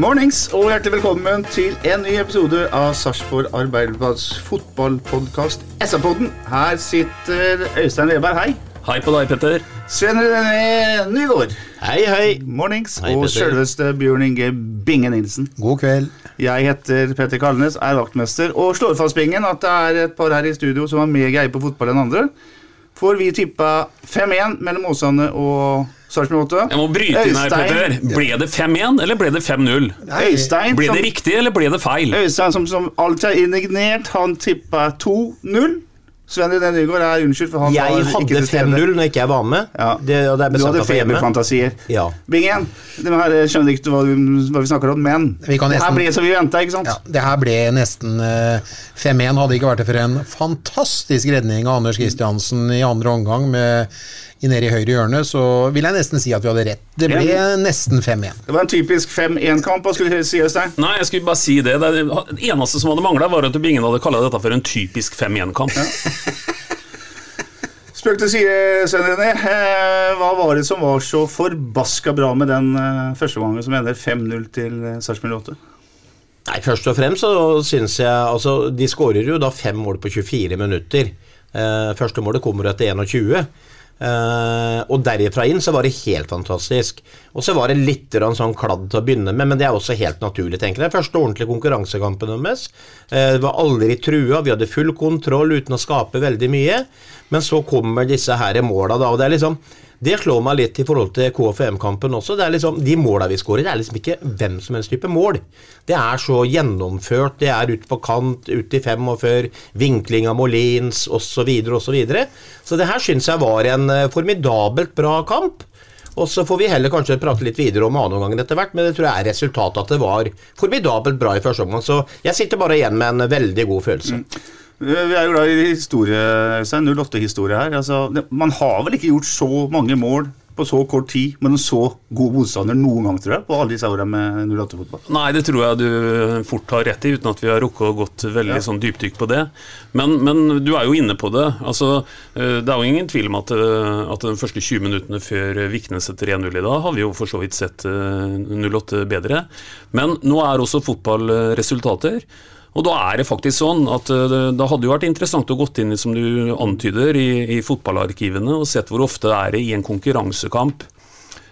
Mornings og hjertelig velkommen til en ny episode av Sarpsborg Arbeiderblads fotballpodkast SA-podden. Her sitter Øystein Weberg, hei. Hei på deg, Petter. Sven René Nygaard. Hei, hei. Mornings. Hei, og selveste Bjørn Inge Binge Nilsen. God kveld. Jeg heter Petter Kalnes, er vaktmester, og slår fast Bingen at det er et par her i studio som har mer greie på fotball enn andre. For vi tippa 5-1 mellom Åsane og Sarpsborg 8. Jeg må bryte inn her, Petter. Ble det 5-1, eller ble det 5-0? Øystein, Ble det som- riktig, eller ble det feil? Øystein som, som alltid er indignert, han tippa 2-0. Sven det Nygaard er unnskyld, for han Jeg var ikke hadde til stede. 5-0 når ikke jeg var med. Ja. Det, og det er Du hadde feberfantasier. Ja. Bingen, det her skjønner ikke hva, vi- hva vi snakker om, men Vi kan det her nesten- ble som vi venta, ikke sant? Ja, det her ble nesten eh, 5-1. Hadde ikke vært det for en fantastisk redning av Anders Kristiansen i andre omgang med nede i høyre hjørne, så vil jeg nesten si at vi hadde rett. Det ble Ja. nesten 5-1. Det var en typisk 5-1-kamp. Hva skulle du si, Øystein? Nei, jeg skulle bare si det. Det eneste som hadde mangla, var at Bingen hadde kalla dette for en typisk 5-1-kamp. Spøk til side, Svein René. Eh, hva var det som var så forbaska bra med den eh, første gangen som ender 5-0 til eh, Sarpsborg 8? Nei, Først og fremst så syns jeg Altså, de skårer jo da fem mål på 24 minutter. Eh, første målet kommer etter 21. Eh, og derifra inn så var det helt fantastisk. Og så var det litt sånn kladd til å begynne med, men det er også helt naturlig, tenker jeg. Første ordentlige konkurransekampen deres. Uh, det var aldri trua, vi hadde full kontroll uten å skape veldig mye. Men så kommer disse her måla, da, og det er liksom det slår meg litt i forhold til KFM-kampen også. det er liksom, De måla vi skårer, det er liksom ikke hvem som helst type mål. Det er så gjennomført, det er ute på kant, ute i 45, vinkling av Molins osv. Og så, videre. så det her syns jeg var en eh, formidabelt bra kamp. Og så får vi heller kanskje prate litt videre om annenomgangen etter hvert, men det tror jeg er resultatet at det var formidabelt bra i første omgang. Så jeg sitter bare igjen med en veldig god følelse. Eh, Vi er jo glad i historie, Øystein. 08-historie her. Altså, man har vel ikke gjort så mange mål på så kort tid med en så god motstander noen gang, tror jeg, på alle disse årene med 08-fotball. Nei, det tror jeg du fort har rett i, uten at vi har rukket å gått veldig Ja. sånn dypdykk på det. Men, men du er jo inne på det. Altså, eh, det er jo ingen tvil om at, eh, at de første 20 minuttene før Viknes etter 1-0 i dag, har vi jo for så vidt sett eh, 08 bedre. Men nå er også fotball eh, resultater. Og da er det faktisk sånn at eh, det, hadde jo vært interessant å gått inn som du antyder, i, i fotballarkivene og sett hvor ofte det er i en konkurransekamp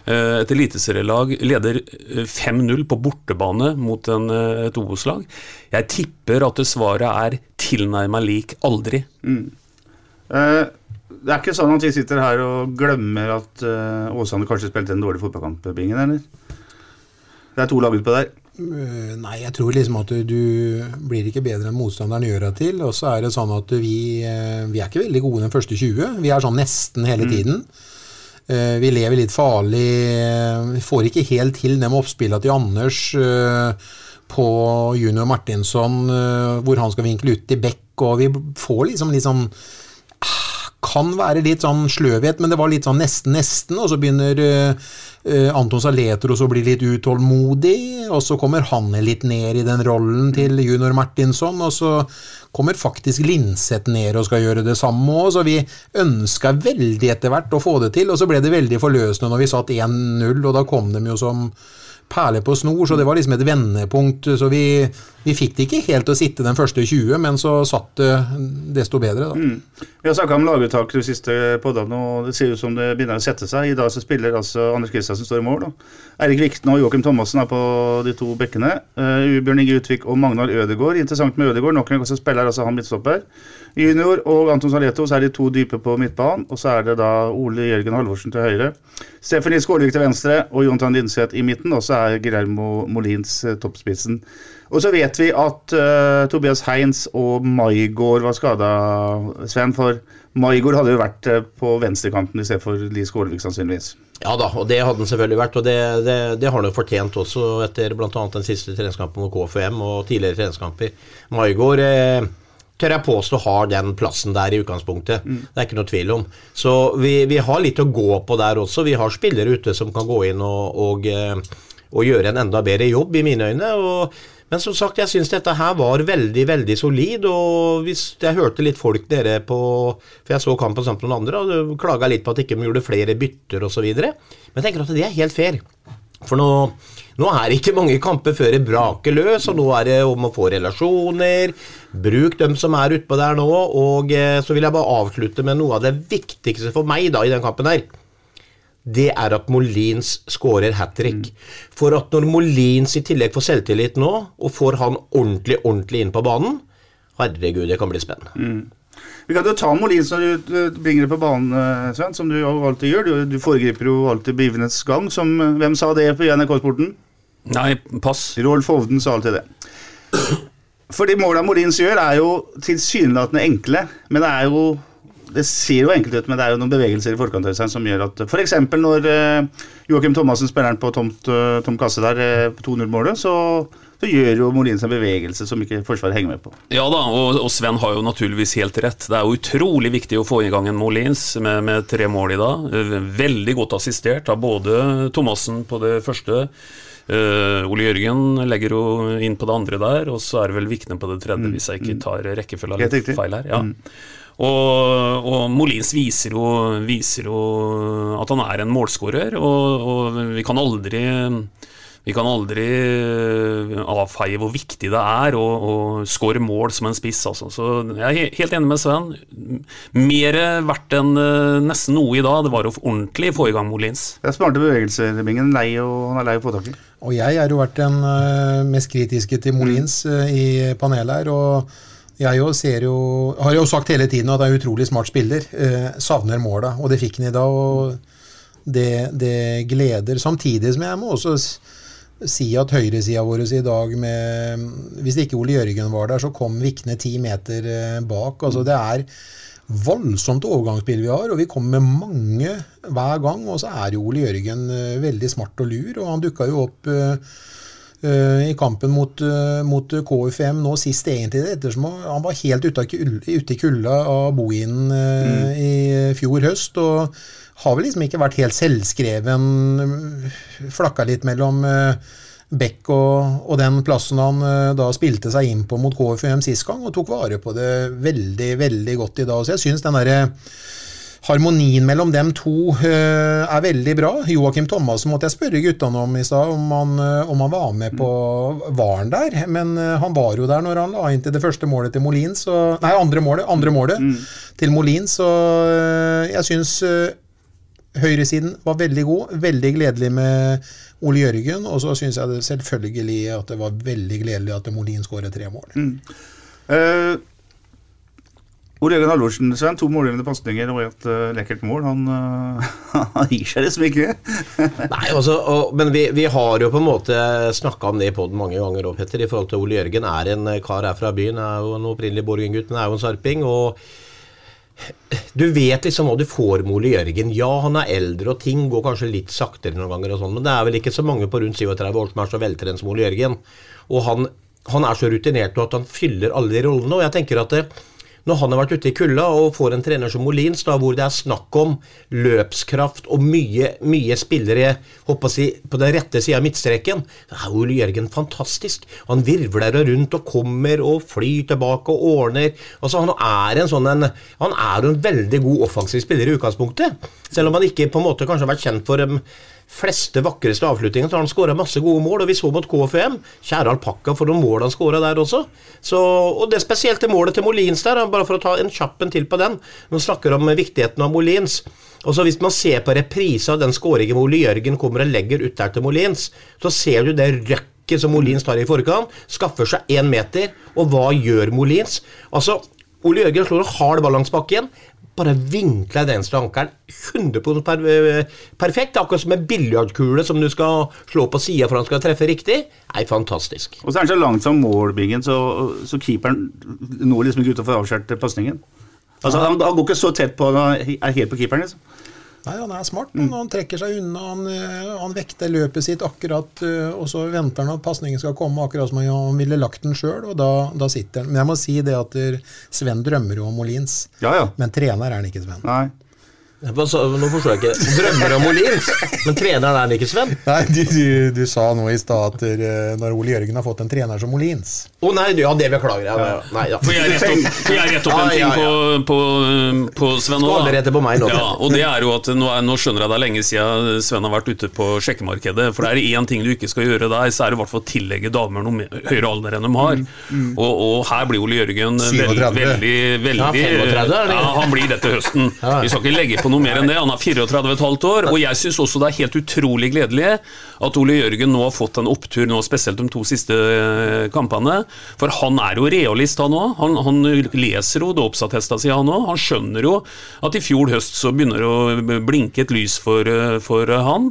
Eh, Et eliteserielag leder eh, 5-0 på bortebane mot en, eh, et Obos-lag. Jeg tipper at det svaret er tilnærma lik aldri. Eh, det er ikke sånn at vi sitter her og glemmer at eh, Åsane kanskje spilte en dårlig fotballkamp, Bingen, eller? Det er to lag utpå der. Eh, Nei, jeg tror liksom at du, du blir ikke bedre enn motstanderen gjør deg til. Og så er det sånn at vi, eh, vi er ikke veldig gode den første 20. Vi er sånn nesten hele tiden. Eh, Vi lever litt farlig. Vi får ikke helt til det med oppspillene til Anders på junior Martinsson, hvor han skal vinkle ut i bekk, og vi får liksom litt sånn ah, kan være litt sånn sløvhet, men det var litt sånn nesten, nesten, og så begynner eh, Anton Saletros blir litt utålmodig, og så kommer han litt ned i den rollen til junior Martinsson, og så kommer faktisk Linseth ned og skal gjøre det samme òg, så vi ønska veldig etter hvert å få det til, og så ble det veldig forløsende når vi satt 1-0, og da kom de jo som perle på snor, så det var liksom et vendepunkt. Så vi, vi fikk det ikke helt til å sitte den første 20, men så satt det desto bedre, da. Mm. Vi har snakka om laguttak de siste podene, og det ser ut som det begynner å sette seg. I dag så spiller altså Anders Kristiansen står i mål. Da. Eirik Vikten og Joakim Thomassen er på de to bekkene. Uh, Bjørn Inge Utvik og Magnar Ødegård. Interessant med Ødegård, nok en gang så spiller altså han midtstopper. Junior og Anton Saleto, så er de to dype på midtbanen. Og så er det da Ole Jørgen Halvorsen til høyre. Stephanie Skålvik til venstre og Jontan Linseth i midten. Og så er Guillermo Molins uh, toppspissen. Og så vet vi at uh, Tobias Heins og Maigård var skada, Sven. For Maigård hadde jo vært uh, på venstrekanten istedenfor Li Skålvik, sannsynligvis. Ja da, og det hadde han selvfølgelig vært, og det, det, det har han jo fortjent også etter bl.a. den siste treningskampen mot KFM og tidligere treningskamper. Maigård eh, tør jeg påstå har den plassen der i utgangspunktet. Mm. Det er ikke noe tvil om. Så vi, vi, har litt å gå på der også. Vi har spillere ute som kan gå inn og, og, og gjøre en enda bedre jobb, i mine øyne. og men som sagt, jeg syns dette her var veldig veldig solid. Og hvis jeg hørte litt folk dere på For jeg så kampen sammen med noen andre, og klaga litt på at ikke de gjorde flere bytter osv. Men jeg tenker at det er helt fair. For nå, nå er det ikke mange kamper før det braker løs, og nå er det om å få relasjoner. Bruk dem som er utpå der nå. Og så vil jeg bare avslutte med noe av det viktigste for meg da i den kampen her det er at Molins skårer hat trick. Mm. For at når Molins i tillegg får selvtillit nå, og får han ordentlig, ordentlig inn på banen Herregud, det kan bli spennende. Mm. Vi kan jo ta Molins når du bringer det på banen, eh, Sven, som du alltid gjør. Du, du foregriper jo alltid begivenhets gang. Som, eh, hvem sa det på NRK-sporten? Nei, pass. Rolf Hovden sa alltid det. For de måla Molins gjør, er jo tilsynelatende enkle, men det er jo det ser jo enkelt ut, men det er jo noen bevegelser i forkant av seg som gjør at F.eks. når uh, Joakim Thomassen spiller den på tomt, uh, tom kasse der, uh, på 2-0-målet, så, så, gjør jo Molins en bevegelse som ikke Forsvaret henger med på. Ja da, og, og, Sven har jo naturligvis helt rett. Det er jo utrolig viktig å få i gang en Molins med, med tre mål i dag. Veldig godt assistert av både Thomassen på det første. Uh, Ole Jørgen legger jo inn på det andre der, og så er det vel Vikne på det tredje, mm, hvis jeg ikke mm. tar rekkefølga litt feil her. Ja. Mm. Og, og Molins viser jo, viser jo, at han er en målskårer, og, og, vi kan aldri vi kan aldri avfeie hvor viktig det er å, å skåre mål som en spiss. Altså. Så jeg er helt enig med Sven. Mer verdt enn eh, nesten noe i dag. Det var jo ordentlig i gang Molins. Det er smarte bevegelser, Bingen. Lei og, han er lei å få tak i. Og jeg har jo vært den uh, mest kritiske til Molins uh, i panelet her. og jeg jo ser jo, har jo sagt hele tiden at det er en utrolig smart spiller. Eh, savner måla, og det fikk han i dag. og det, det, gleder. Samtidig som jeg må også si at høyresida vår i dag med Hvis ikke Ole Jørgen var der, så kom Vikne ti meter eh, bak. altså Det er voldsomt overgangsspill vi har, og vi kommer med mange hver gang. Og så er jo Ole Jørgen eh, veldig smart og lur, og han dukka jo opp eh, i kampen mot, mot KFM nå sist, egentlig, ettersom han var helt ute, i kulda av Bohinen mm. i fjor høst. og har vel liksom ikke vært helt selvskreven. Flakka litt mellom Beck og, og, den plassen han da spilte seg inn på mot KFM sist gang, og tok vare på det veldig, veldig godt i dag. Så jeg syns den derre harmonien mellom dem to uh, er veldig bra. Joakim Thomassen måtte jeg spørre guttene om i stad, om, om, han var med på Var han der? Men uh, han var jo der når han la inn til det første målet til Molin, så Nei, andre målet, andre målet mm. til Molin, så jeg syns høyresiden var veldig god. Veldig gledelig med Ole Jørgen. Og så syns jeg det selvfølgelig at det var veldig gledelig at Molin skåret tre mål. Mm. Eh, Ole Jørgen Halvorsen, Sven, to målgivende pasninger og et uh, lekkert mål. Han, uh, han, gir seg liksom ikke. Nei, altså, og, Men vi, vi, har jo på en måte snakka om det i poden mange ganger òg, Petter. I forhold til Ole Jørgen er en kar her fra byen. Er jo en opprinnelig Borgen-gutt, men er jo en sarping. og du vet liksom hva du får med Ole Jørgen. Ja, han er eldre, og ting går kanskje litt saktere noen ganger, og sånn, men det er vel ikke så mange på rundt 37 år som er så veltrent som Ole Jørgen. Og han, han er så rutinert og at han fyller alle de rollene. Og jeg tenker at det, når han har vært ute i kulda og får en trener som Molins, da, hvor det er snakk om løpskraft og mye, mye spillere si, på den rette sida av midtstreken, da er Ole Jørgen fantastisk. Han virvler rundt og kommer og flyr tilbake og ordner. Altså, han er en sånn en, han er en veldig god offensiv spiller i utgangspunktet. Selv om han ikke på en måte kanskje har vært kjent for de fleste vakreste avslutningene, så har han skåra masse gode mål. Og vi så mot KFM. Kjære alpakka for noen mål han skåra der også. Så, og det spesielt det målet til Molins der, bare for å ta en kjapp en til på den. Vi snakker om viktigheten av Molins. Og så Hvis man ser på reprise av den skåringen hvor Ole Jørgen kommer og legger ut der til Molins, så ser du det røkket som Molins tar i forkant. Skaffer seg én meter. Og hva gjør Molins? Altså, Ole Jørgen slår en hard ball langs bakken. Bare vinkler den slankeren ankelen 100 per, perfekt. Akkurat som en biljardkule som du skal slå på sida for han skal treffe riktig. Nei, fantastisk. Og så er han så langt fra målbingen, så, så keeperen når liksom ikke ut og får pasningen. Altså, han, han går ikke så tett på han er helt på keeperen, liksom. Nei, han er smart. men Han trekker seg unna. Han, eh, han vekter løpet sitt akkurat, eh, og så venter han at pasningen skal komme, akkurat som han ville lagt den sjøl, og da, da, sitter han. Men jeg må si det at Sven drømmer jo om Molins, ja, ja. men trener er han ikke, Sven. Nei. Nå forstår jeg ikke. Drømmer om Molins, men treneren er ikke, Sven? Nei, du, du, du sa nå i stad at når Ole Jørgen har fått en trener som Olins Å oh, nei, ja, det beklager jeg. Ja. Nei, ja. Får jeg rette opp, jeg rett opp en ting på, på, på Sven òg? På meg nå. Ja, og det er jo at nå, nå, skjønner jeg det er lenge siden Sven har vært ute på sjekkemarkedet. For det er én ting du ikke skal gjøre der, så er det i hvert fall å tillegge damer noe høyere alder enn de har. Mm, mm. Og, og, her blir Ole Jørgen veldig, veldig, veldig ja, 35, ja, Han blir det til høsten. Vi skal ikke legge på noe mer enn det. Han er 34,5 år, og jeg syns også det er helt utrolig gledelig at Ole Jørgen nå har fått en opptur, nå spesielt de to siste kampene. For han er jo realist, han òg. Han, han, leser jo dåpsattesta si, han òg. Han skjønner jo at i fjor høst så begynner det å blinke et lys for, for han.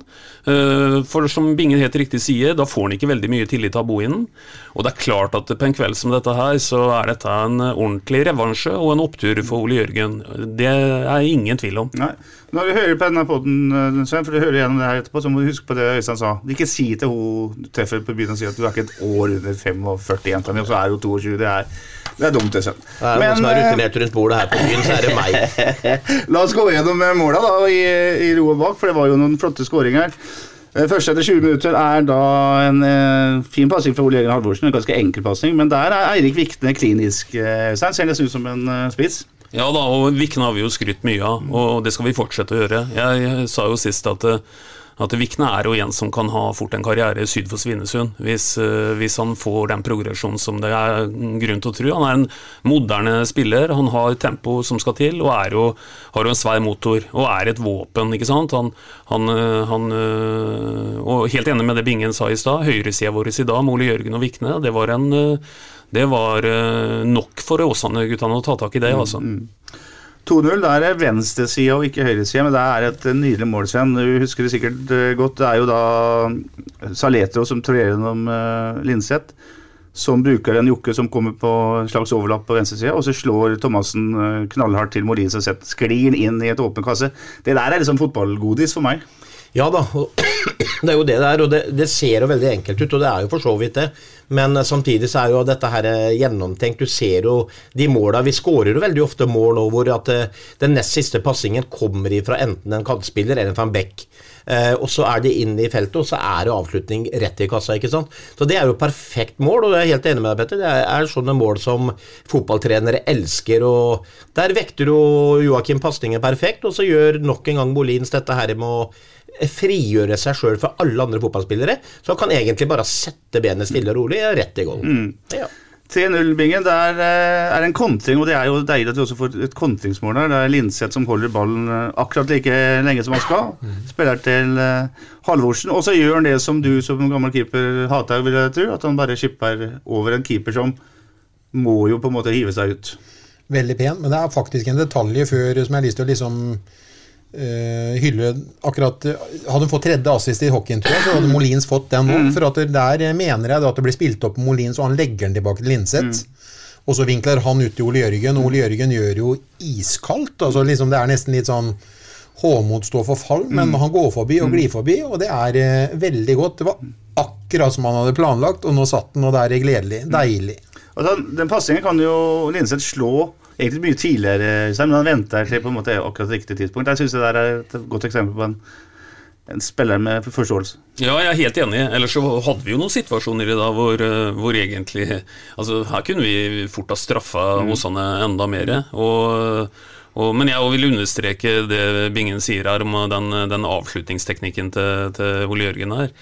For som Bingen helt riktig sier, da får han ikke veldig mye tillit av bohinen. Og det er klart at på en kveld som dette her, så er dette en ordentlig revansje og en opptur for Ole Jørgen. Det er ingen tvil om. Nei. Når vi hører på denne poden, Sven, for du hører gjennom det her etterpå, så må du huske på det Øystein sa. Ikke si til hun du treffer på byen og si at du er ikke et år under 45 jenta mi, og så er hun 22. Det er, det er dumt, det, Sven. Det er noen som er rutinert rundt bordet her på byen, så er det meg. La oss gå gjennom måla da, i, i ro og bak, for det var jo noen flotte skåringer. Første etter 20 minutter er da en eh, fin passing fra Ole Jørgen Halvorsen. En ganske enkel passing, men der er Eirik Vikne klinisk. Eh, ser nesten ut som en eh, spiss. Ja da, og Vikne har vi jo skrytt mye av, og det skal vi fortsette å gjøre. Jeg, sa jo sist at, at Vikne er jo en som kan ha fort en karriere syd for Svinesund, hvis, hvis, han får den progresjonen som det er grunn til å tro. Han er en moderne spiller, han har tempo som skal til, og jo, har jo en svær motor, og er et våpen, ikke sant. Han, han, han og helt enig med det Bingen sa i stad, høyresida vår i dag med Ole Jørgen og Vikne, det var en det var nok for Åsane-guttene å ta tak i det. altså. Mm, mm. 2-0, det er venstresida og ikke høyresida, men det er et nydelig mål, Sven. Du husker det sikkert godt. Det er jo da Saletro som trer gjennom uh, Linseth, som bruker en jokke som kommer på en slags overlapp på venstresida, og så slår Thomassen knallhardt til og setter sklir inn i et åpen kasse. Det der er liksom fotballgodis for meg. Ja da, det er jo det det er, og det, det, ser jo veldig enkelt ut, og det er jo for så vidt det. Men samtidig så er jo dette her gjennomtenkt. Du ser jo de måla Vi skårer jo veldig ofte mål nå hvor at eh, den nest siste passingen kommer ifra enten en kantspiller eller en back. Eh, og så er det inn i feltet, og så er det avslutning rett i kassa. ikke sant? Så det er jo perfekt mål, og jeg er helt enig med deg, Petter. Det er sånne mål som fotballtrenere elsker. og Der vekter jo Joakim pasningen perfekt, og så gjør nok en gang Molins dette her med å frigjøre seg sjøl fra alle andre fotballspillere. Så han kan egentlig bare sette benet stille og rolig rett i gang. Mm. Ja. 3-0-bingen, det er, eh, er, en kontring, og det er jo deilig at vi også får et kontringsmål der. Det er Linseth som holder ballen eh, akkurat like lenge som han skal. Mm. Spiller til uh, Halvorsen. Og så gjør han det som du som gammel keeper hater, vil jeg tro. At han bare skipper over en keeper som må jo på en måte hive seg ut. Veldig pen, men det er faktisk en detalj før som jeg har lyst til å liksom Uh, hylle akkurat Hadde hun fått tredje assist i hockeyen, tror jeg, så hadde Molins fått den nå. Mm. For at der mener jeg at det blir spilt opp Molins, og han legger den tilbake til Linseth. Mm. Og så vinkler han ut til Ole Jørgen, og Ole Jørgen gjør jo iskaldt. altså liksom Det er nesten litt sånn Håmod står for fall, men mm. han går forbi og mm. glir forbi, og det er uh, veldig godt. Det var akkurat som han hadde planlagt, og nå satt den, og det er gledelig. Deilig. Altså, den passingen kan jo Linseth slå egentlig mye tidligere, Øystein, men han venter til på en måte akkurat riktig tidspunkt. Jeg syns det der er et godt eksempel på en, en spiller med forståelse. Ja, jeg er helt enig. Ellers så hadde vi jo noen situasjoner i dag hvor, eh, hvor egentlig Altså, her kunne vi fort ha straffa Mm. Åsane enda mer. Og, og, men jeg vil understreke det Bingen sier her om den, den avslutningsteknikken til, til Ole Jørgen her.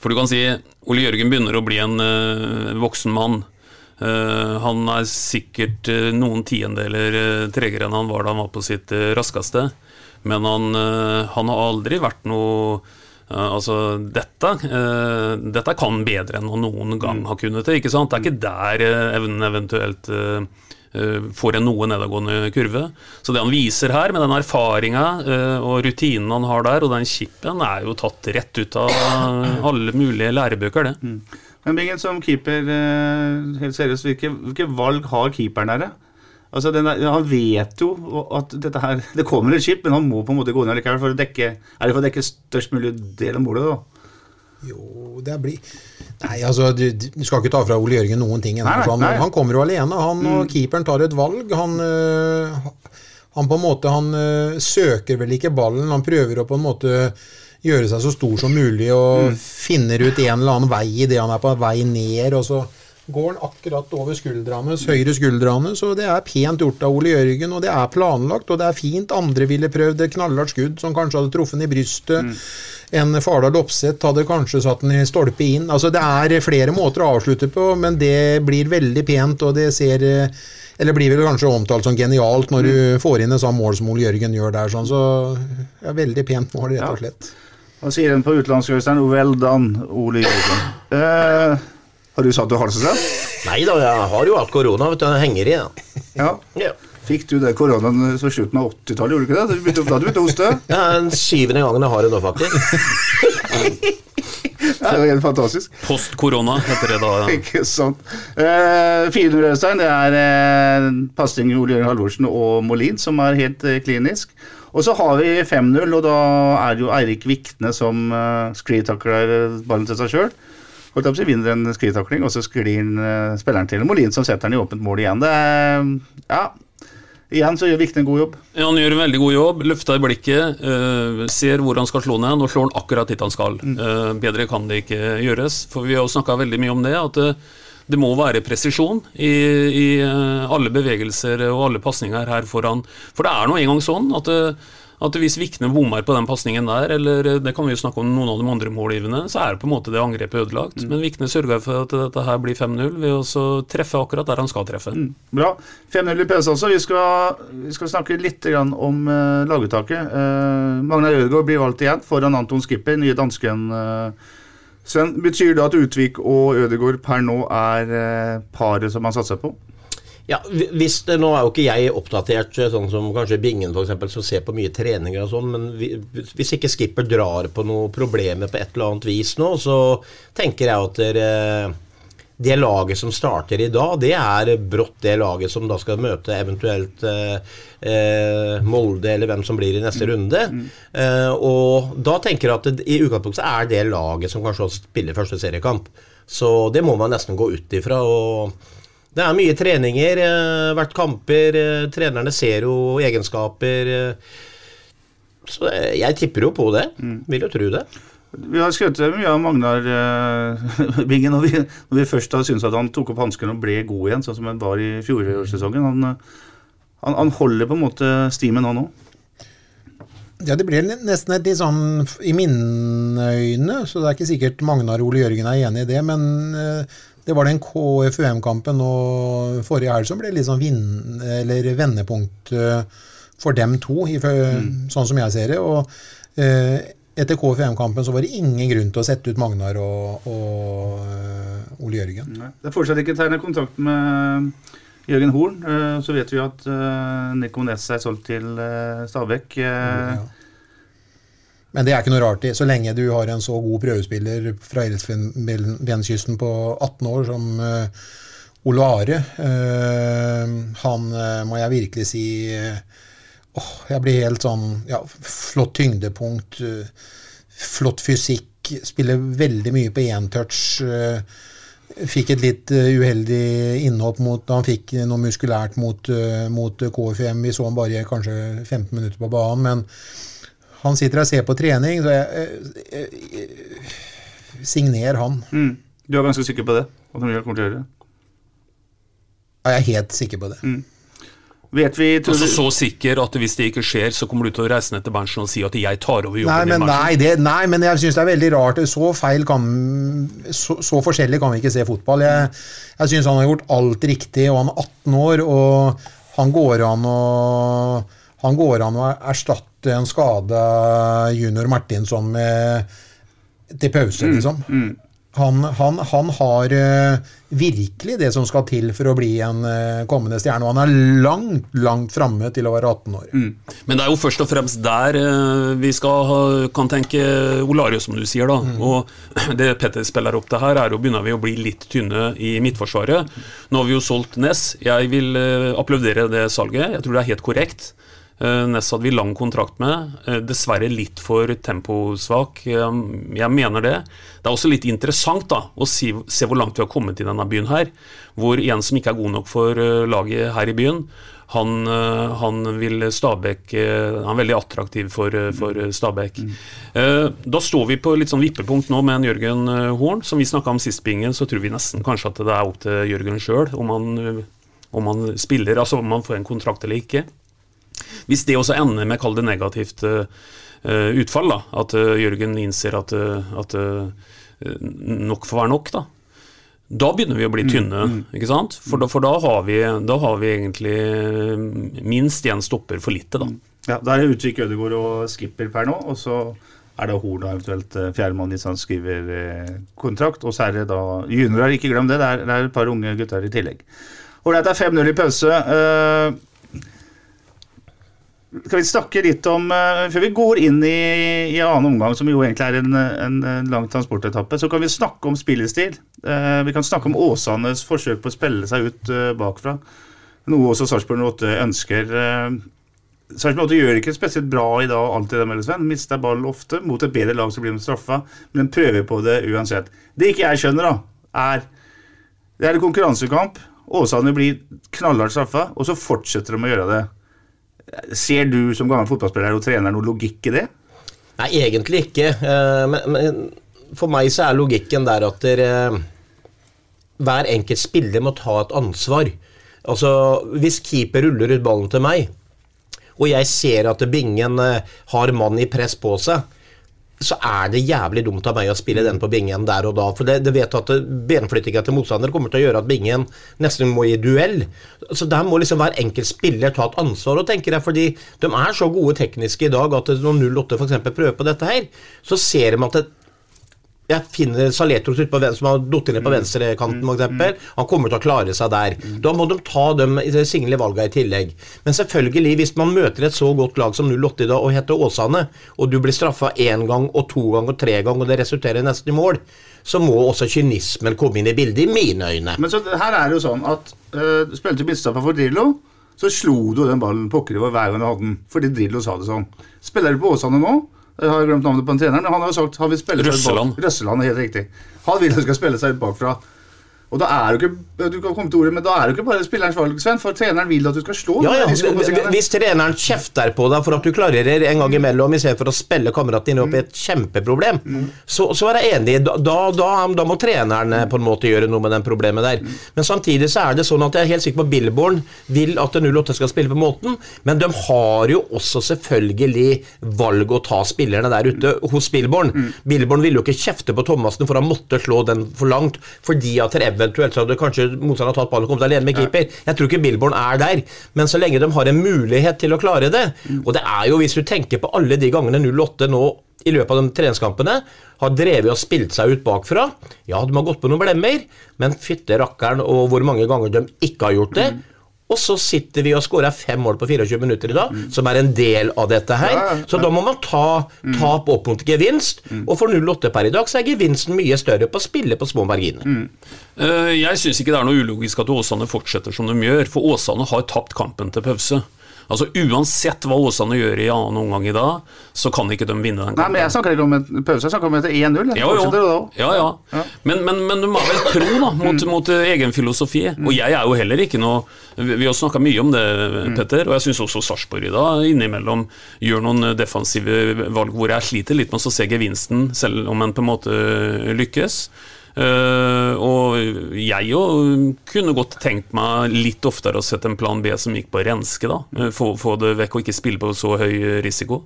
For du kan si Ole Jørgen begynner å bli en uh, voksen mann. Eh, han er sikkert eh, noen tiendeler eh, tregere enn han var da han var på sitt raskeste. Men han, han har aldri vært noe altså, dette, dette kan bedre enn han noen gang har kunnet det. ikke sant? Det er ikke der evnen eventuelt får en noe nedadgående kurve. Så det han viser her, med den erfaringa og rutinen han har der, og den chipen, er jo tatt rett ut av alle mulige lærebøker, det. Men Bingen, som keeper, eh, helt seriøst, hvilke, hvilke valg har keeperen her? Altså, den der, Han vet jo at dette her, det kommer et skip, men han må på en måte gå ned likevel for å dekke Er det for å dekke størst mulig del av målet, da? Jo, det blir Nei, altså, du, du skal ikke ta fra Ole Jørgen noen ting. Nei, nei, han, nei. han kommer jo alene. Han og keeperen tar et valg. Han, øh, han på en måte Han øh, søker vel ikke ballen. Han prøver å på en måte gjøre seg så stor som mulig og finner ut en eller annen vei idet han er på vei ned. og så går han akkurat over skuldrene, høyre skuldrene, så det er pent gjort av Ole Jørgen, og det er planlagt, og det er fint. Andre ville prøvd et knallhardt skudd som kanskje hadde truffet den i brystet. En Fardal Opseth hadde kanskje satt den i stolpe inn. Altså Det er flere måter å avslutte på, men det blir veldig pent, og det ser Eller blir vel kanskje omtalt som genialt når du får inn et sånt mål som Ole Jørgen gjør der. Sånn, så ja, Veldig pent mål, rett og slett. Hva sier den på? Well done, Ole Jørgen. Eh, har du satt du halsen selv? Nei da, jeg har jo hatt korona, vet du. Jeg henger i, da. Ja. Ja. Fikk du det koronaen på slutten av 80-tallet, gjorde du ikke det? Da du begynte, da du begynte å hoste? Det er den syvende gangen jeg har det nå, faktisk. Det er jo helt fantastisk. Post korona heter det da. Ja. Ikke sant. Eh, 400 Øystein, det er eh, pasning Ole Jørgen Halvorsen og Molin som er helt eh, klinisk. Og så har vi 5-0, og da er det jo Eirik Vikne som uh, sklitakler eh, ballen til seg sjøl. Holdt opp, så vinner en sklitakling, og så sklir uh, spilleren til Molin som setter den i åpent mål igjen. Det er, ja, igjen så gjør Vikne en god jobb. Ja, han gjør en veldig god jobb. Løfter i blikket, eh, ser hvor han skal slå ned, og slår han akkurat dit han skal. Eh, bedre kan det ikke gjøres. For vi har jo snakka veldig mye om det, at det, det må være presisjon i, i eh, alle bevegelser og alle pasninger her foran. For det er nå engang sånn at, eh, at hvis Vikne bommer på den pasningen der, eller eh, det kan vi jo snakke om noen av de andre målgivende, så er det på en måte det angrepet ødelagt. Men Vikne sørger for at dette her blir 5-0 ved å treffe akkurat der han skal treffe. Bra. 5-0 i pause også. Vi skal, vi skal snakke litt grann om uh, laguttaket. Uh, Magnar Ødegaard blir valgt igjen foran Anton Skipper, nye dansken. Uh, Sven, betyr det at Utvik og Ødegaard per nå er uh, paret som man satser på? Ja, hvis det, Nå er jo ikke jeg oppdatert, sånn som kanskje Bingen eksempel, som ser på mye treninger og sånn, men vi, hvis ikke Skipper drar på noen problemer på et eller annet vis nå, så tenker jeg at dere, det laget som starter i dag, det er brått det laget som da skal møte eventuelt eh, eh, Molde, eller hvem som blir i neste runde. Eh, og da tenker jeg at det, i utgangspunktet er det laget som kanskje spiller første seriekamp. Så det må man nesten gå ut ifra. og det er mye treninger, eh, vært kamper, eh, trenerne ser jo egenskaper. Eh, så eh, jeg tipper jo på det. Vil jo tro det. Vi har skrevet mye av Magnar uh, Bingen når vi, når vi først har syntes at han tok opp hanskene og ble god igjen, sånn som han var i fjorårssesongen. Han, eh, han, han holder på en måte stimen, han òg. Ja, det blir nesten et litt sånn i mine øyne, så det er ikke sikkert Magnar Ole Jørgen er enig i det, men eh, det var den KFUM-kampen nå forrige helg som ble litt sånn vinn, eller vendepunkt for dem to, i, sånn som jeg ser det. Og eh, etter KFUM-kampen så var det ingen grunn til å sette ut Magnar og, og eh, Ole Jørgen. Det er fortsatt ikke tegnet kontakt med Jørgen Horn. Eh, Så vet vi at eh, Nico Næss er solgt til Stabæk. Ja. Men det er ikke noe rart i, så lenge du har en så god prøvespiller fra Elfenbenskysten på 18 år som Ole Are. han må jeg virkelig si åh, Jeg blir helt sånn ja, Flott tyngdepunkt, eh, flott fysikk, spiller veldig mye på én touch. Fikk et litt eh, uheldig innhopp mot Han fikk noe muskulært mot, eh, mot KFM. Vi så han bare kanskje 15 minutter på banen, men han sitter og ser på trening, så jeg, jeg, jeg Signer han. Mm. Du er ganske sikker på det? At han kommer til å gjøre det? Ja, jeg er helt sikker på det. Mm. Vet vi tror Altså du- Så sikker at hvis det ikke skjer, så kommer du til å reise ned til Berntsen og si at jeg tar over Nei jobben men, din. nei, det, nei, men jeg syns det er veldig rart. Så feil kan Så, så forskjellig kan vi ikke se fotball. Jeg, jeg syns han har gjort alt riktig, og han er 18 år, og han går an å han går an å erstatte en skada junior Martinsson med, til pause, liksom. Han, han, han har eh, virkelig det som skal til for å bli en eh, kommende stjerne, og han er langt, langt framme til å være 18 år. Men det er jo først og fremst der eh, vi skal kan tenke Olario, som du sier. da Og det Petter spiller opp til her, er jo begynner vi å bli litt tynne i midtforsvaret. Nå har vi jo solgt Ness. Jeg vil eh, applaudere det salget. Jeg tror det er helt korrekt. Eh, Ness hadde vi lang kontrakt med. eh, Dessverre litt for temposvak. Eh, Jeg mener det. Det er også litt interessant da å si, se hvor langt vi har kommet i denne byen her. Hvor en som ikke er god nok for laget her i byen, han, han vil Stabæk Han er veldig attraktiv for, for Stabæk. Eh, Da står vi på litt sånn vippepunkt nå med en Jørgen Horn. Som vi snakka om sist, Bingen, så tror vi nesten kanskje at det er opp til Jørgen sjøl om, om han spiller, altså om han får en kontrakt eller ikke. Hvis det også ender med kall det negativt eh, utfall, da, at uh, Jørgen innser at, at nok får være nok, da. Da begynner vi å bli tynne, ikke sant? For, da, for da, har vi, da har vi egentlig minst én stopper for lite, da. Ja, Da er det Utvik, Ødegaard og Skipper per nå, og så er det Horn og eventuelt fjerdemann hvis han skriver kontrakt. Og så er det da juniorer, ikke glem det, det er, det er et par unge gutter i tillegg. Ålreit, det er 5-0 i pause. Eh, skal vi snakke litt om eh, Før vi går inn i, i annen omgang, som jo egentlig er en, en, en lang transportetappe, så kan vi snakke om spillestil. Eh, vi kan snakke om Åsanes forsøk på å spille seg ut eh, bakfra. Noe også Sarpsborg 8 ønsker. Sarpsborg 8 gjør ikke spesielt bra i dag, alltid, det, Sven. Mister ball ofte. Mot et bedre lag så blir de straffa, men prøver på det uansett. Det ikke jeg skjønner, da, er Det er en konkurransekamp. Åsane blir knallhardt straffa, og så fortsetter de å gjøre det. Ser du som gammel fotballspiller og trener noe logikk i det? Nei, egentlig ikke. Eh, Men, for meg så er logikken der at dere, hver enkelt spiller må ta et ansvar. Altså, Hvis keeper ruller ut ballen til meg, og jeg ser at bingen eh, har mann i press på seg, så er det jævlig dumt av meg å spille den på bingen der og da. For det, det vet at benflyttinga til motstander kommer til å gjøre at bingen nesten må i duell. Så der må liksom hver enkelt spiller ta et ansvar. og tenker jeg, fordi De er så gode tekniske i dag at når 08 f.eks. prøver på dette her, så ser de at det, jeg finner Saletros ut på som har datt ned på venstrekanten, f.eks. Han kommer til å klare seg der. Da må de ta de single valgene i tillegg. Men selvfølgelig, hvis man møter et så godt lag som 08 i dag og heter Åsane, og du blir straffa én gang og to gang og tre gang, og det resulterer nesten i mål, så må også kynismen komme inn i bildet, i mine øyne. Men så her er det jo sånn at øh, spilte midtstopper for Drillo, så slo du den ballen pokker over hver gang du hadde den, fordi Drillo sa det sånn. Spiller du på Åsane nå? Jeg har glemt navnet på en trener, men han har jo sagt han vil spille seg ut Røsseland. bak. Røsseland, er helt riktig. Han vil han skal spille seg ut bakfra. Og da er jo ikke du kan komme til ordet, men da er jo ikke bare spillerens valg, Sven, for treneren vil at du skal slå. Ja, ja. Hvis treneren kjefter på deg for at du klarerer en gang imellom istedenfor å spille kameraten din opp i et kjempeproblem, så, så er jeg enig. Da, da, da, må treneren eh, på en måte gjøre noe med den problemet der. Men samtidig så er det sånn at jeg er helt sikker på at Billborn vil at 08 skal spille på måten, men de har jo også selvfølgelig valg å ta spillerne der ute hos Billborn. Billborn ville jo ikke kjefte på Thomassen for han måtte slå den for langt, fordi at det eventuelt så hadde kanskje motstanderen tatt ballen og kommet alene med keeper. Jeg tror ikke Billborn er der, men så lenge de har en mulighet til å klare det Og det er jo, hvis du tenker på alle de gangene 08 nå i løpet av de treningskampene har drevet og spilt seg ut bakfra. Ja, de har gått på noen blemmer, men fytte rakkeren og hvor mange ganger de ikke har gjort det. Og så sitter vi og skårer fem mål på 24 minutter i dag, som er en del av dette her. Ja, ja, Så da må man ta tap opp mot gevinst. Og for 08 per i dag så er gevinsten mye større på å spille på små marginer. Eh, Jeg syns ikke det er noe ulogisk at Åsane fortsetter som de gjør, for Åsane har tapt kampen til pause. Altså Uansett hva Åsane gjør i annen omgang i dag, så kan ikke de vinne den Nei, men jeg snakker ikke om en pause, jeg snakker om etter 1-0. Ja, jo. Ja, ja. Men, men, men du må vel tro da, mot, mot eh, egen filosofi. Og jeg er jo heller ikke noe Vi vi har snakka mye om det, Petter, og jeg syns også Sarpsborg i dag innimellom gjør noen defensive valg hvor jeg sliter litt med å se gevinsten, selv om en på en måte lykkes. Uh, og jeg jo kunne godt tenkt meg litt oftere å sette en plan B som gikk på renske. da uh, få, få, det vekk og ikke spille på så høy risiko.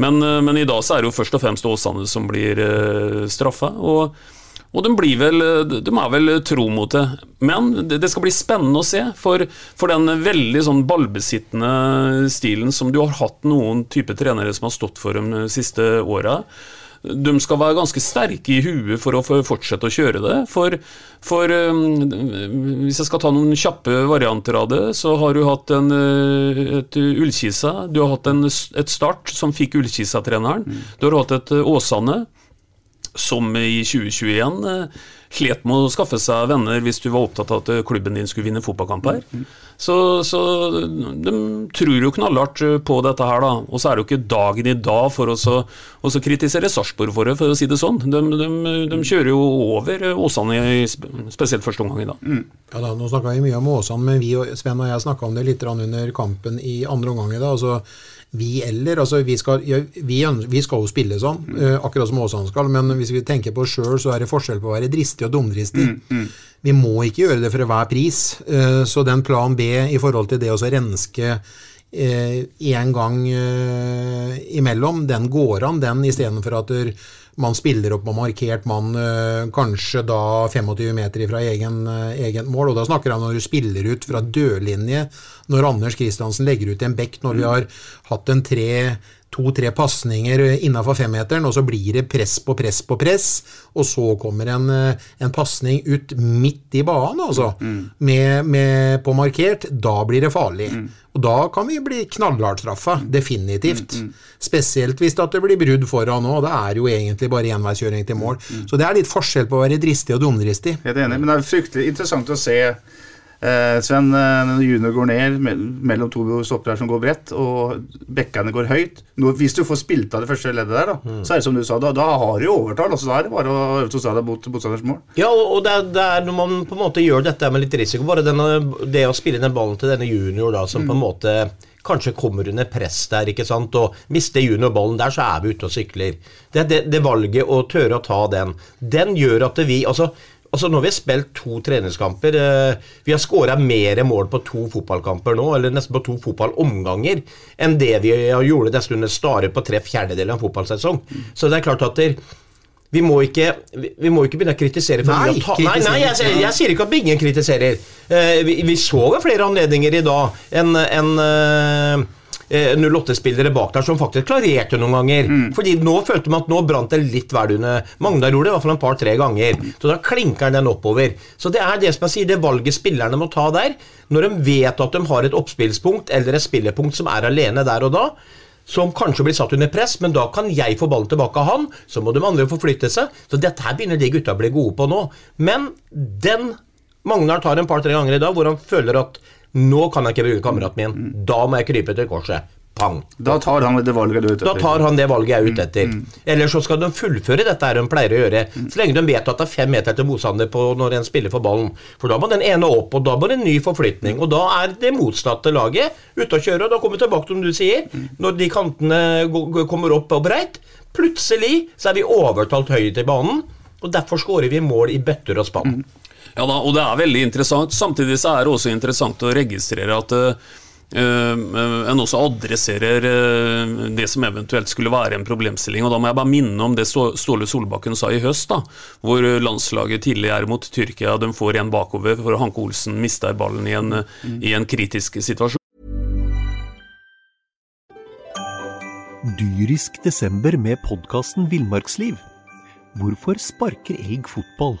Men, uh, men, i dag så er det jo først og fremst Åsane som blir uh, straffa. Og, og de, blir vel, de er vel tro mot det. Men det skal bli spennende å se. For, for den veldig sånn ballbesittende stilen som du har hatt noen type trenere som har stått for de siste åra de skal være ganske sterke i huet for å fortsette å kjøre det. For, for um, hvis jeg skal ta noen kjappe varianter av det, så har du hatt en, uh, et Ullkisa. Du har hatt en, et Start som fikk Ullkisa-treneren. Mm. Du har hatt et uh, Åsane som i 2021 uh, slet med å skaffe seg venner hvis du var opptatt av at klubben din skulle vinne fotballkamper. Mm. Så, så, de tror jo knallhardt på dette her, da. Og så er det jo ikke dagen i dag for å kritisere Sarpsborg for det, for å si det sånn. De, de, de kjører jo over Åsane, spesielt første omgang i dag. Mm. Ja da, Nå snakka vi mye om Åsane, men vi og Sven og jeg snakka om det litt under kampen i andre omgang i dag. altså vi eller. altså Vi skal, vi, vi skal jo spille sånn, uh, akkurat som Åsane skal, men hvis vi tenker på oss sjøl, så er det forskjell på å være dristig og dumdristig. Mm, mm. Vi må ikke gjøre det for hver pris. Uh, så den plan B i forhold til det å renske én uh, gang imellom, den går an, den istedenfor at der, man spiller opp med markert mann kanskje da 25 meter fra egen, egen mål. Og da snakker han når du spiller ut fra dørlinje når Anders Kristiansen legger ut en bekk når vi har hatt en tre to-tre pasninger innafor femmeteren, og så blir det press på press på press, og så kommer en, en pasning ut midt i banen, altså, mm. med, med, på markert. Da blir det farlig. Mm. Og da kan vi bli knallhardt straffa. Definitivt. Mm, mm. Spesielt hvis det blir brudd foran nå. Det er jo egentlig bare enveiskjøring til mål. Mm, mm. Så det er litt forskjell på å være dristig og dumdristig. Helt enig, men det er fryktelig interessant å se Eh, Sven, eh, junior går ned mellom to stoppere som går bredt, og bekkene går høyt. Hvis du får spilt av det første leddet der, da, mm. så er det som du sa, da, da har du overtall. Altså, da er det bare å øve deg mot motstanders mål. Ja, og det er, det er, når man på en måte gjør dette med litt risiko, bare denne, det å spille den ballen til denne junior, da, som mm. på en måte kanskje kommer under press der, ikke sant, og mister juniorballen der, så er vi ute og sykler. Det, det, det valget å tørre å ta den, den gjør at vi altså Altså Nå har vi spilt to treningskamper. Eh, vi har skåra mer mål på to fotballkamper nå, eller nesten på to fotballomganger, enn det vi gjorde nesten under Stare på tre fjerdedeler av en fotballsesong. Så det er klart at vi må ikke, vi må ikke begynne å kritisere. Nei, ta, nei, nei jeg, jeg, jeg, sier ikke at ingen kritiserer. Eh, vi, vi, så jo flere anledninger i dag enn en uh, 08-spillere bak der som faktisk klarerte noen ganger. Mm. Fordi nå følte man at nå brant det litt vel under Magnar gjorde det i hvert fall en par-tre ganger. Så da klinker den oppover. Så det er det som jeg sier, det valget spillerne må ta der. Når de vet at de har et oppspillspunkt eller et spillerpunkt som er alene der og da, som kanskje blir satt under press, men da kan jeg få ballen tilbake av han. Så må de andre forflytte seg. Så dette her begynner de gutta å bli gode på nå. Men den Magnar tar en par-tre ganger i dag hvor han føler at nå kan jeg ikke bruke kameraten min. Da må jeg krype til korset. Pang. Da tar han det valget du er ute etter. Da tar han det valget jeg er ute etter. Mm. mm. Eller så skal de fullføre dette her de pleier å gjøre. Mm. Så lenge de vet at det er fem meter til motstander på når en spiller for ballen. For da må den ene opp, og da må det en ny forflytning. Og da er det motsatte laget ute å kjøre. Og da kommer vi tilbake til som du sier, mm. når de kantene kommer opp og breit. Plutselig så er vi overtalt høyt i banen, og derfor skårer vi mål i bøtter og spann. Mm. Ja da, og det er veldig interessant. Samtidig så er det også interessant å registrere at Uh, en også adresserer uh, det som eventuelt skulle være en problemstilling. og Da må jeg bare minne om det Ståle Solbakken sa i høst, da, hvor landslaget tidlig er mot Tyrkia. De får en bakover, for Hanke Olsen mister ballen i en, mm. i en kritisk situasjon. Dyrisk desember med podkasten Villmarksliv. Hvorfor sparker elg fotball?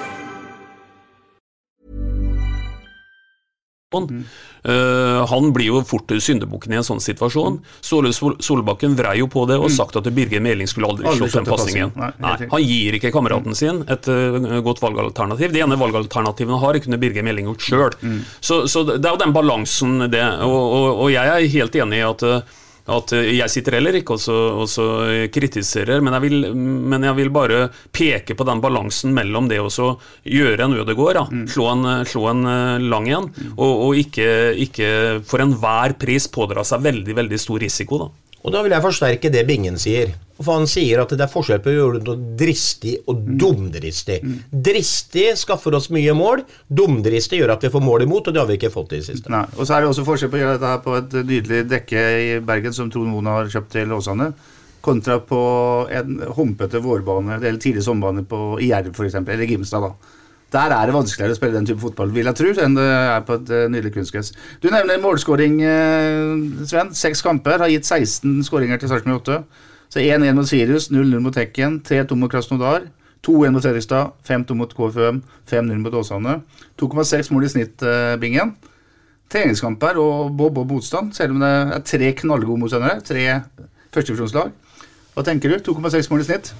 Eh, han blir jo fort syndebukken i en sånn situasjon. Ståle Sol Solbakken vrei jo på det og sagt at Birger Meling skulle aldri Aldri slått den pasningen. Nei, Nei, han gir ikke kameraten sin et uh, godt valgalternativ. De ene valgalternativene han har, kunne Birger Meling gjort sjøl. Så, så det er jo den balansen, det. Og, og, og jeg er helt enig i at eh, at eh, Jeg sitter heller ikke og så kritiserer, men jeg, vil, men jeg vil bare peke på den balansen mellom det å gjøre en Ødegård, da, slå, en, slå en eh, lang en, og, og ikke, ikke for enhver pris pådra seg veldig veldig stor risiko. da. Og da vil jeg forsterke det Bingen sier. For han sier at det er forskjell på å gjøre noe dristig og dumdristig. Dristig skaffer oss mye mål, dumdristig gjør at vi får mål imot, og det har vi ikke fått i det siste. Nei, og så er det også forskjell på å gjøre dette her på et nydelig dekke i Bergen som Trond Moen har kjøpt til Åsane, kontra på en humpete vårbane eller tidlig sommerbane på i Jerv f.eks., eller Gimstad. da. Der er det vanskeligere å spille den type fotball, vil jeg tro, enn det er på et eh, nydelig kunstgress. Du nevner målskåring, eh, Sven. Seks kamper har gitt 16 skåringer til Sarpsborg 8. Så 1-1 mot Sirius, 0-0 mot Tekken, 3-2 mot Krasnodar. 2-1 mot Fredrikstad, 5-2 mot KFUM, 5-0 mot Åsane. 2,6 mål i snitt, eh, Bingen. Treningskamper og bob og motstand, selv om det er tre knallgode motstandere. Tre førstedivisjonslag. Hva tenker du? 2,6 mål i snitt?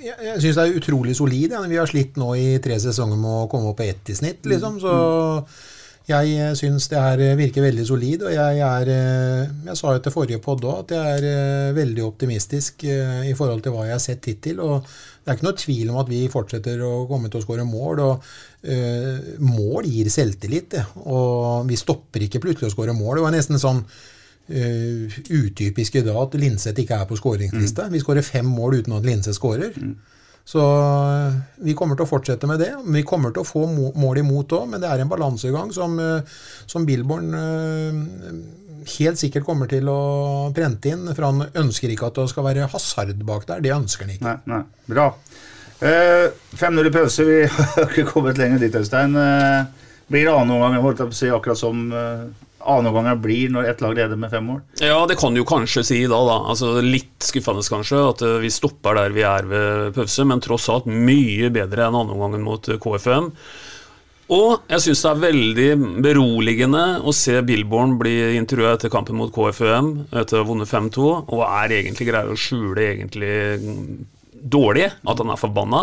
Jeg, jeg syns det er utrolig solid. Ja. Vi har slitt nå i tre sesonger med å komme opp på ett i snitt, liksom. Så jeg syns det her virker veldig solid. Og jeg er Jeg sa jo til forrige podd òg at jeg er veldig optimistisk eh, i forhold til hva jeg har sett hittil. Og det er ikke noe tvil om at vi fortsetter å komme til å skåre mål. Og uh, mål gir selvtillit, det. Og vi stopper ikke plutselig å skåre mål. Det var nesten sånn uh, utypisk i dag at Linseth ikke er på skåringslista. Vi skårer fem mål uten at Linseth skårer. Så uh, vi kommer til å fortsette med det. Vi kommer til å få mål imot òg, men det er en balansegang som, uh, som Billborn helt sikkert kommer til å prente inn. For han ønsker ikke at det skal være hasard bak der. Det ønsker han ikke. Nei, nei. Bra. Eh, 5-0 i pause. Vi har ikke kommet lenger dit, Øystein. Eh, blir det annen omgang? Jeg holdt på å si akkurat som annenomganger blir når ett lag leder med fem mål? Ja, det kan du kanskje si da. da. Altså, litt skuffende kanskje at eh, vi stopper der vi er ved pause, men tross alt mye bedre enn annenomgangen mot eh, KFM. Og jeg syns det er veldig beroligende å se Billborn bli intervjua etter kampen mot KFUM etter å ha vunnet 5-2, og er egentlig greier å skjule egentlig dårlig at han er forbanna.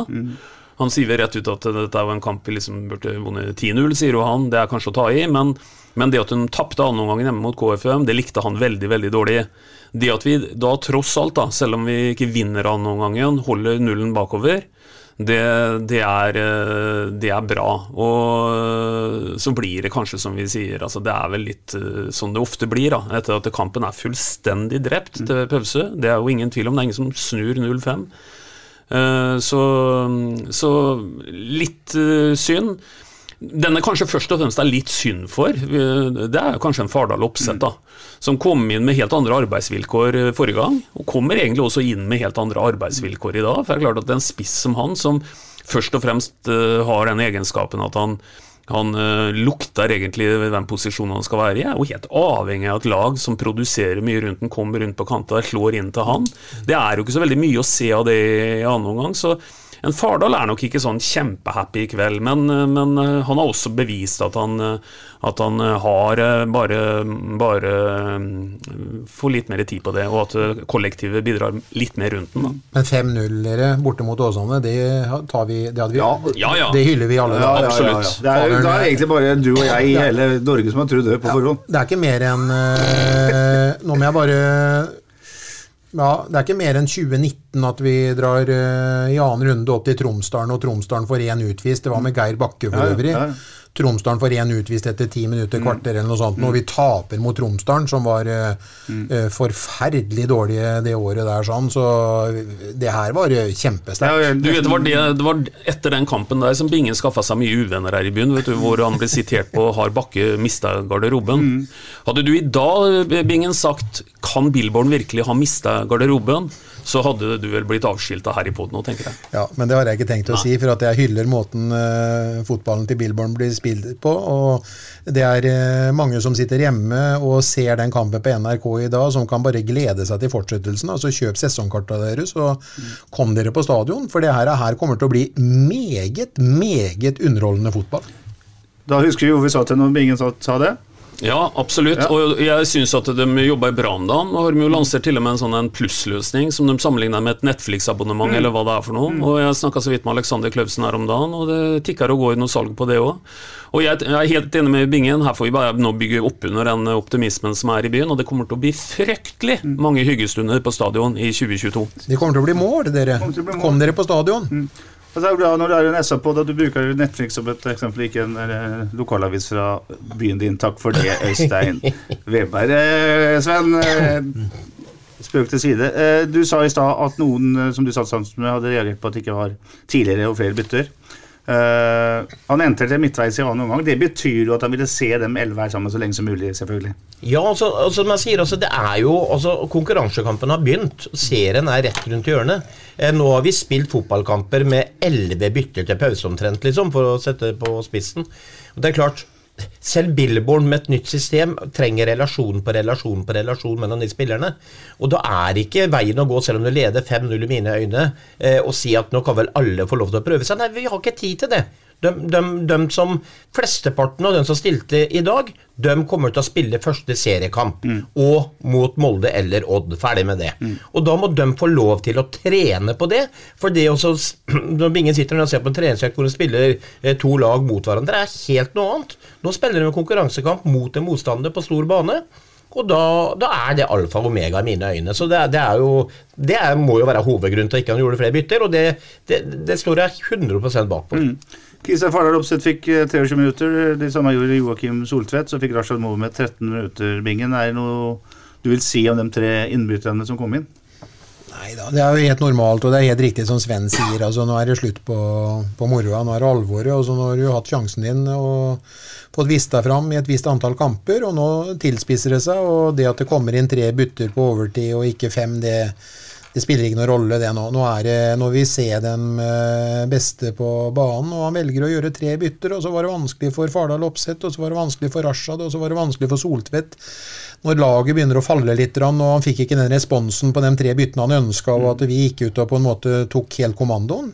Han sier rett ut at dette er en kamp vi liksom burde vunnet 10-0, sier jo han. Det er kanskje å ta i, men, men det at hun tapte annenomgangen hjemme mot KFUM, det likte han veldig, veldig dårlig. Det at vi da tross alt, da, selv om vi ikke vinner annenomgangen, holder nullen bakover, det, det, er, eh, det er bra. Og eh, så blir det kanskje som vi sier, altså det er vel litt eh, sånn det ofte blir, da, etter at kampen er fullstendig drept til pause. Det er jo ingen tvil om, det er ingen som snur 0-5. Så, så litt synd. Den er kanskje først og fremst er litt synd for. Det er kanskje en Fardal Opseth, da. Som kom inn med helt andre arbeidsvilkår forrige gang, og kommer egentlig også inn med helt andre arbeidsvilkår i dag. For det er klart at det er en spiss som han, som først og fremst har den egenskapen at han han uh, lukter egentlig den posisjonen han skal være i. Er jo helt avhengig av et lag som produserer mye rundt den, kommer rundt på kanta, slår inn til han. Det er jo ikke så veldig mye å se av det i annen omgang. så en Fardal er nok ikke sånn kjempehappy i kveld, men, men, han har også bevist at han, at han har bare, bare får litt mer tid på det, og at kollektivet bidrar litt mer rundt den. Da. Men 5-0 dere borte mot Åsane, det, tar vi, det, hadde vi, ja. Ja, ja. det hyller vi alle. Ja, Absolutt. Det er, det er egentlig bare du og jeg i hele Norge som har trodd det på forhånd. Det er ikke mer enn Nå må jeg bare ja, Det er ikke mer enn 2019 at vi drar uh, i annen runde opp til Tromsdalen, og Tromsdalen får én utvist. Det var med Geir Bakke for øvrig. Ja, ja. Tromsdalen får én utvist etter ti minutter, kvarter eller noe sånt. Og vi taper mot Tromsdalen, som var uh, forferdelig dårlige det året der, sånn. Så det her var kjempesterkt. Du vet, det var, det, det var etter den kampen der som Bingen skaffa seg mye uvenner her i byen, vet du, hvor han ble sitert på har Bakke mista garderoben. Hadde du i dag, Bingen, sagt kan Billborn virkelig ha mista garderoben? Så hadde du vel blitt avskilta her i poden nå, tenker jeg. Ja, men det har jeg ikke tenkt å si, for at jeg hyller måten uh, fotballen til Billborn blir spilt på. Og det er uh, mange som sitter hjemme og ser den kampen på NRK i dag, som kan bare glede seg til fortsettelsen. Altså kjøp sesongkarta deres og kom dere på stadion, for det her, her kommer til å bli meget, meget underholdende fotball. Da husker vi vi sa til når ingen sa, sa det. Ja, absolutt. Ja. Og jeg syns at de jobber bra om dagen. Og har de jo lansert til og med en sånn en plussløsning som de sammenligner med et Netflix-abonnement, eller hva det er for noe. Og jeg snakka så vidt med Alexander Klausen her om dagen, og det tikker og går noe salg på det òg. Og jeg jeg er helt enig med Bingen, her får vi bare nå bygge opp under den optimismen som er i byen, og det kommer til å bli fryktelig mange hyggestunder på stadion i 2022. Det kommer til å bli mål, dere. Kom dere på stadion. Og når du er en SA-pod at du bruker Netflix som et eksempel, ikke en eller, lokalavis fra byen din. Takk for det, Øystein Weber. Eh, Sven, eh, spøk til side. Eh, du sa i stad at noen eh, som du satt sammen med, hadde reagert på at det ikke var tidligere og flere bytter. Eh, han endte til midtveis i annen omgang. Det betyr jo at han ville se dem elleve her sammen så lenge som mulig, selvfølgelig. Ja, altså, altså, jeg sier, altså, det er jo altså, Konkurransekampen har begynt. Serien er rett rundt hjørnet. Eh, nå har vi spilt fotballkamper med elleve bytter til pause omtrent, liksom, for å sette det på spissen. Det er klart, selv Billborn med et nytt system trenger relasjon på relasjon på relasjon mellom de spillerne. Og da er ikke veien å gå, selv om du leder 5-0 i mine øyne, eh, og si at nå kan vel alle få lov til å prøve seg. Nei, vi har ikke tid til det. De, de, de som Flesteparten av dem som stilte i dag, de kommer til å spille første seriekamp. Og mot Molde eller Odd. Ferdig med det. Og da må de få lov til å trene på det. For det også, når ingen sitter og ser på en treningsøkt hvor de spiller eh, to lag mot hverandre, er helt noe annet. Nå spiller de en konkurransekamp mot en motstander på stor bane. Og da, da er det alfa og omega i mine øyne. Så det, det er jo Det er, må jo være hovedgrunnen til at ikke han gjorde flere bytter, og det, det, det står jeg 100 bak på. Kristian Fardal Opseth fikk eh, 23 minutter. Det samme gjorde Joakim Soltvedt. Så fikk Rashad Mohammed 13 minutter. Bingen, er det noe du vil si om de tre innbytterne som kom inn? Nei da, det er jo helt normalt, og det er helt riktig som Sven sier. altså Nå er det slutt på, på moroa, nå er det alvoret. og så Nå har du hatt sjansen din og fått vist deg fram i et visst antall kamper, og nå tilspisser det seg. og Det at det kommer inn tre bytter på overtid og ikke fem, det, det spiller ikke noen rolle, det nå. Nå er det, når vi ser den eh, beste på banen, og han velger å gjøre tre bytter, og så var det vanskelig for Fardal Opseth, og så var det vanskelig for Rashad, og så var det vanskelig for Soltvedt. Når laget begynner å falle litt, og han fikk ikke den responsen på de tre byttene han ønska, og at vi gikk ut og på en måte tok helt kommandoen.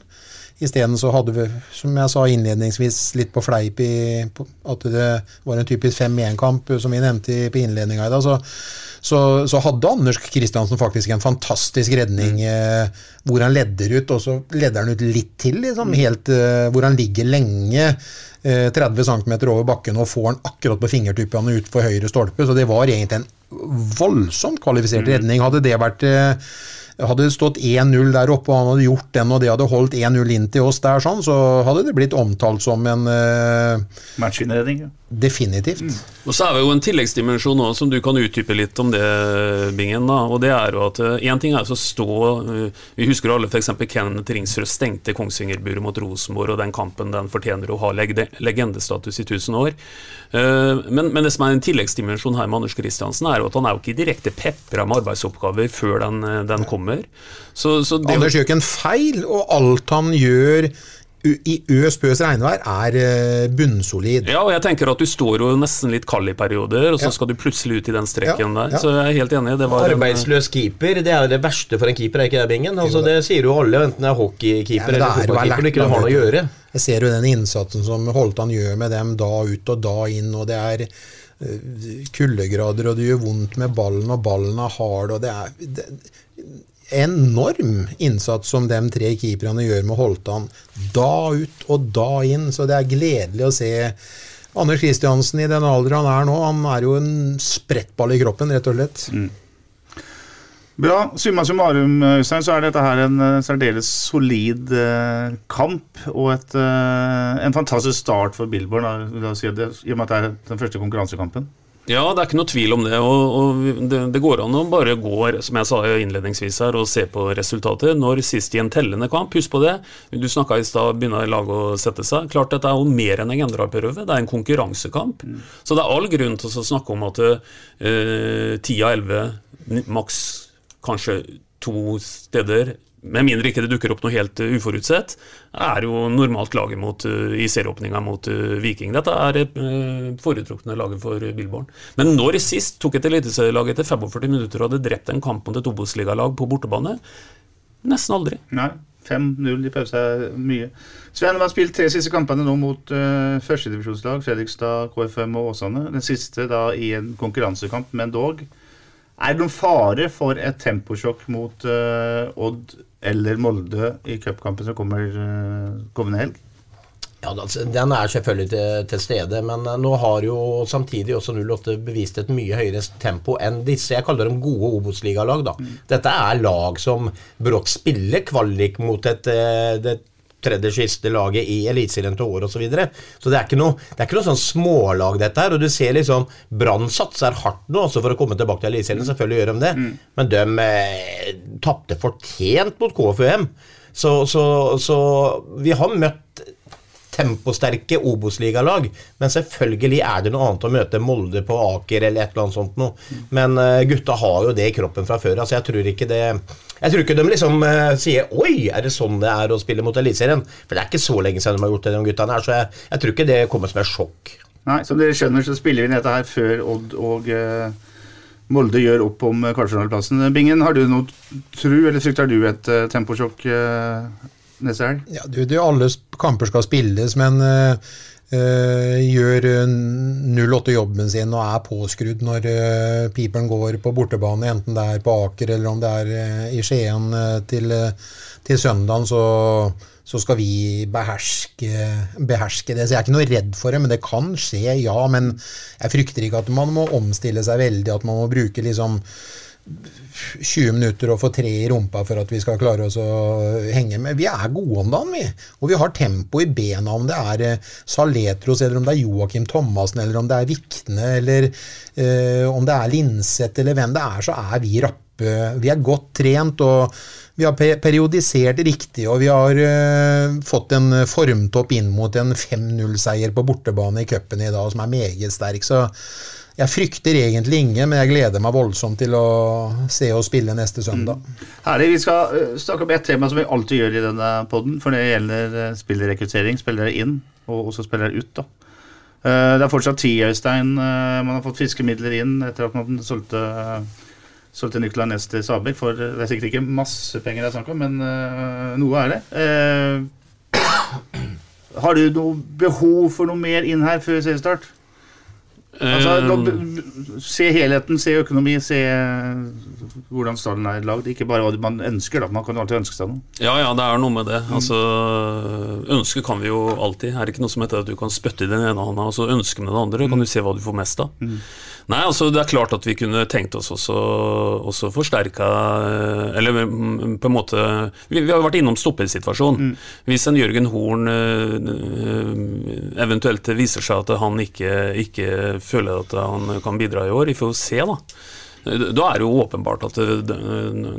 Isteden så hadde vi, som jeg sa innledningsvis, litt på fleip i på, at det var en typisk 5-1-kamp, som vi nevnte i- på innledninga i dag. Så, så, så hadde Anders Kristiansen faktisk en fantastisk redning eh, hvor han ledder ut, og så ledder han ut litt til, liksom, helt eh, hvor han ligger lenge. eh, 30 cm over bakken og får han akkurat på fingertuppene utenfor høyre stolpe. Så det var egentlig en voldsomt kvalifisert redning. Hadde det vært eh, hadde det stått 1-0 der oppe, og han hadde gjort den, og det hadde holdt 1-0 inn til oss der, sånn, så hadde det blitt omtalt som en uh, Matchinnredning, ja. Definitivt. Og så er det jo en tilleggsdimensjon nå som du kan utdype litt om det, Bingen. da, og det er jo at Én ting er å stå uh, Vi husker alle f.eks. Kenneth Ringsrød stengte Kongsvingerburet mot Rosenborg, og den kampen den fortjener å ha leg legendestatus i 1000 år. Uh, Men, men det som er en tilleggsdimensjon her med Anders Kristiansen, er jo at han er jo ikke direkte pepra med arbeidsoppgaver før den, eh, den kommer. Så, så det, Anders gjør ikke en feil, og alt han gjør i øs bøs regnvær, er eh, bunnsolid. Ja, og jeg tenker at du står jo nesten litt kald i perioder, og så Ja. skal du plutselig ut i den streken Ja, der. ja. Så jeg er helt enig. Det var Arbeidsløs keeper, det er jo det verste for en keeper, er ikke det, Bingen? Altså, det sier jo alle, enten det er hockeykeeper Ja, eller er fotballkeeper, du ikke har noe å gjøre. Jeg ser jo den innsatsen som Holtan gjør med dem da ut og da inn, og det er eh, kuldegrader, og det gjør vondt med ballen, og ballen er hard, og det er det, enorm innsats som de tre keeperne gjør med Holtan. Da ut og da inn, så det er gledelig å se Anders Kristiansen i den alderen han er nå. Han er jo en sprettball i kroppen, rett og slett. Bra. Summa summarum, Øystein, så er dette her en eh, særdeles solid eh, kamp. Og et, eh, en fantastisk start for Billborn, i og med at det er den første konkurransekampen. Ja, det er ikke noe tvil om det. Og, og det, det går an å bare gå som jeg sa innledningsvis her, og se på resultatet. Når sist i en tellende kamp, husk på det. Du snakka i stad, begynner laget å sette seg. Klart dette er jo mer enn en generalprøve. Det er en konkurransekamp. Så det er all grunn til å snakke om at ti 10 av 11, maks kanskje to steder med mindre ikke det dukker opp noe helt eh, uforutsett, er jo normalt laget mot, eh, i serieåpninga mot eh, Viking. Dette er det foretrukne laget for Billborn. Men når sist tok et eliteserielag etter 45 minutter og hadde drept en kamp mot et Obos-ligalag på bortebane? Nesten aldri. Nei. 5-0 i pause er mye. Sven har spilt tre siste kampene nå mot uh, førstedivisjonslag, Fredrikstad, KFM og Åsane. Den siste da i en konkurransekamp, men dog. Er det noen fare for et temposjokk mot uh, Odd eller Molde i cupkampen som kommer uh, kommende helg? Ja, altså, Den er selvfølgelig til, til, stede, men eh, nå har jo samtidig også 08 bevist et mye høyere tempo enn disse. Jeg kaller dem gode Obos-ligalag. Mm. Dette er lag som brått spiller kvalik mot et, eh, det tredje siste laget i Eliteserien til året osv. Så, videre. så det er ikke noe, det er ikke noe sånn smålag, dette her. Og du ser liksom Brann satser hardt nå altså for å komme tilbake til Eliteserien. Selvfølgelig gjør de det, mm. men de eh, tapte fortjent mot KFUM. Så, så, så vi har møtt temposterke Obos-ligalag. Men selvfølgelig er det noe annet å møte Molde på Aker eller et eller annet sånt noe. Men uh, gutta har jo det i kroppen fra før. Altså, jeg tror ikke det Jeg tror ikke de liksom uh, sier 'oi, er det sånn det er å spille mot Eliteserien'? For det er ikke så lenge siden de har gjort det, de guttene her. Så jeg, jeg tror ikke det kommer som et sjokk. Nei, som dere skjønner, så spiller vi dette her før Odd og uh, Molde gjør opp om kvartfinaleplassen. Bingen, har du noe tru, eller frykter du et temposjokk neste helg? Ja, du, du, alle kamper skal spilles, men uh, uh, gjør 08 jobben sin og er påskrudd når uh, piperen går på bortebane, enten det er på Aker eller om det er i Skien til, til søndagen, så, så skal vi beherske, beherske, det. Så jeg er ikke noe redd for det, men det kan skje, ja. Men jeg frykter ikke at man må omstille seg veldig, at man må bruke liksom 20 minutter og få tre i rumpa for at vi skal klare oss å henge med. Vi er gode om dagen, vi. Og vi har tempo i bena, om det er eh, Saletros, eller om det er Joakim Thomassen, eller om det er Vikne, eller eh, om det er Linseth, eller hvem det er, så er vi rappe. Vi er godt trent, og vi har periodisert riktig, og vi har eh, fått en formtopp inn mot en 5-0-seier på bortebane i cupen i dag, som er meget sterk. så jeg frykter egentlig ingen, men jeg gleder meg voldsomt til å se og spille neste søndag. Mm. Herlig. Vi skal uh, snakke om ett tema som vi alltid gjør i denne poden, for det gjelder uh, spillerrekruttering. Spillere inn, og også spillere ut. da. Uh, det er fortsatt ti, Øystein. man har fått fiskemidler inn etter at man solgte, solgte Nicolay Næss til Sabek for Det er sikkert ikke masse penger det er snakk om, men noe er det. har du noe behov for noe mer inn her før seriestart? Altså, eh, se helheten, se økonomi, se hvordan stallen er lagd. Ikke bare hva man ønsker, da. Man kan jo alltid ønske seg noe. Ja, ja, det er noe med det. Mm. Altså, ønske kan vi jo alltid. Er det ikke noe som heter at du kan spytte i den ene hånda og så ønske med den andre? Mm. Kan du se hva du får mest av. Mm. Nei, altså det er klart at vi kunne tenkt oss også, også forsterka Eller mm, på en måte Vi, vi har jo vært innom stoppesituasjonen. Mm. Hvis en Jørgen Horn eh, eventuelt viser seg at han ikke, ikke føler at han kan bidra i år, vi får se, da. Da er det jo åpenbart at det,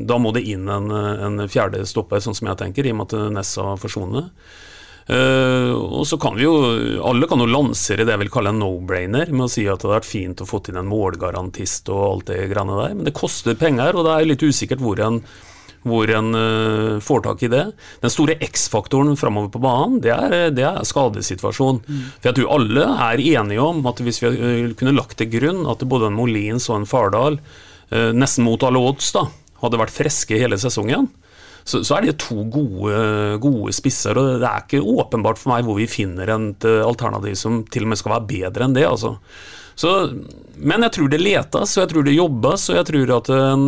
da må det inn en, en fjerde stopper, sånn som jeg tenker, i og med at Nessa har forsvunnet. Uh, og så kan vi jo, Alle kan jo lansere det jeg vil kalle en no-brainer med å si at det hadde vært fint å få inn en målgarantist og alt det greiene der, men det koster penger, og det er litt usikkert hvor en, hvor en uh, får tak i det. Den store X-faktoren framover på banen, det er, det er skadesituasjonen. Mm. For jeg tror alle er enige om at hvis vi uh, kunne lagt til grunn at både en Molins og en Fardal, nesten mot alle odds, da, hadde vært friske hele sesongen, så, så, er det to gode, gode, spisser. og Det er ikke åpenbart for meg hvor vi finner et eh, alternativ som til og med skal være bedre enn det. altså. Så, men jeg tror det letes, og jeg tror det jobbes, og jeg tror at en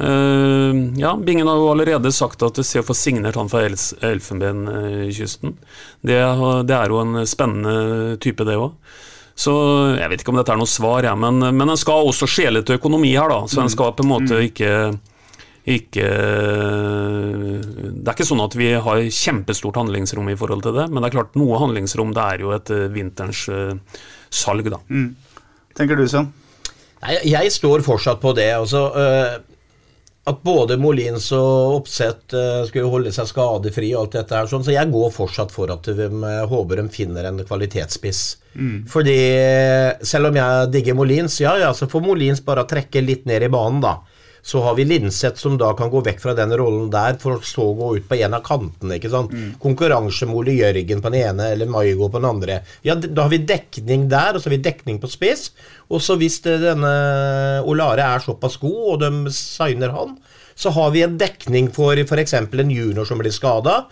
Uh, ja, Bingen har jo allerede sagt at det ser å få signert han fra Elfenbenkysten. Det, det, er jo en spennende type, det òg. Så jeg vet ikke om dette er noe svar, ja, men, men en skal også skjele til økonomi her, da. Så en skal på en måte mm. ikke ikke Det er ikke sånn at vi har kjempestort handlingsrom i forhold til det, men det er klart noe handlingsrom det er jo et eh, vinterens uh, salg, da. Mm. Tenker du sånn? Nei, jeg står fortsatt på det. altså uh, at både Molins og Oppsett skulle holde seg skadefri og alt dette her, sånn, så jeg går fortsatt for at de håper de finner en kvalitetsspiss. Mm. Fordi selv om jeg digger Molins, ja ja, så får Molins bare trekke litt ned i banen, da. Så har vi Linseth som da kan gå vekk fra den rollen der, for så å gå ut på en av kantene. ikke sant? Mm. Konkurranse med Ole Jørgen på den ene eller Maigo på den andre. Ja, Da har vi dekning der, og så har vi dekning på spiss. Og så hvis det, denne Olare er såpass god, og de signer han, Så har vi en dekning for f.eks. en junior som blir skada.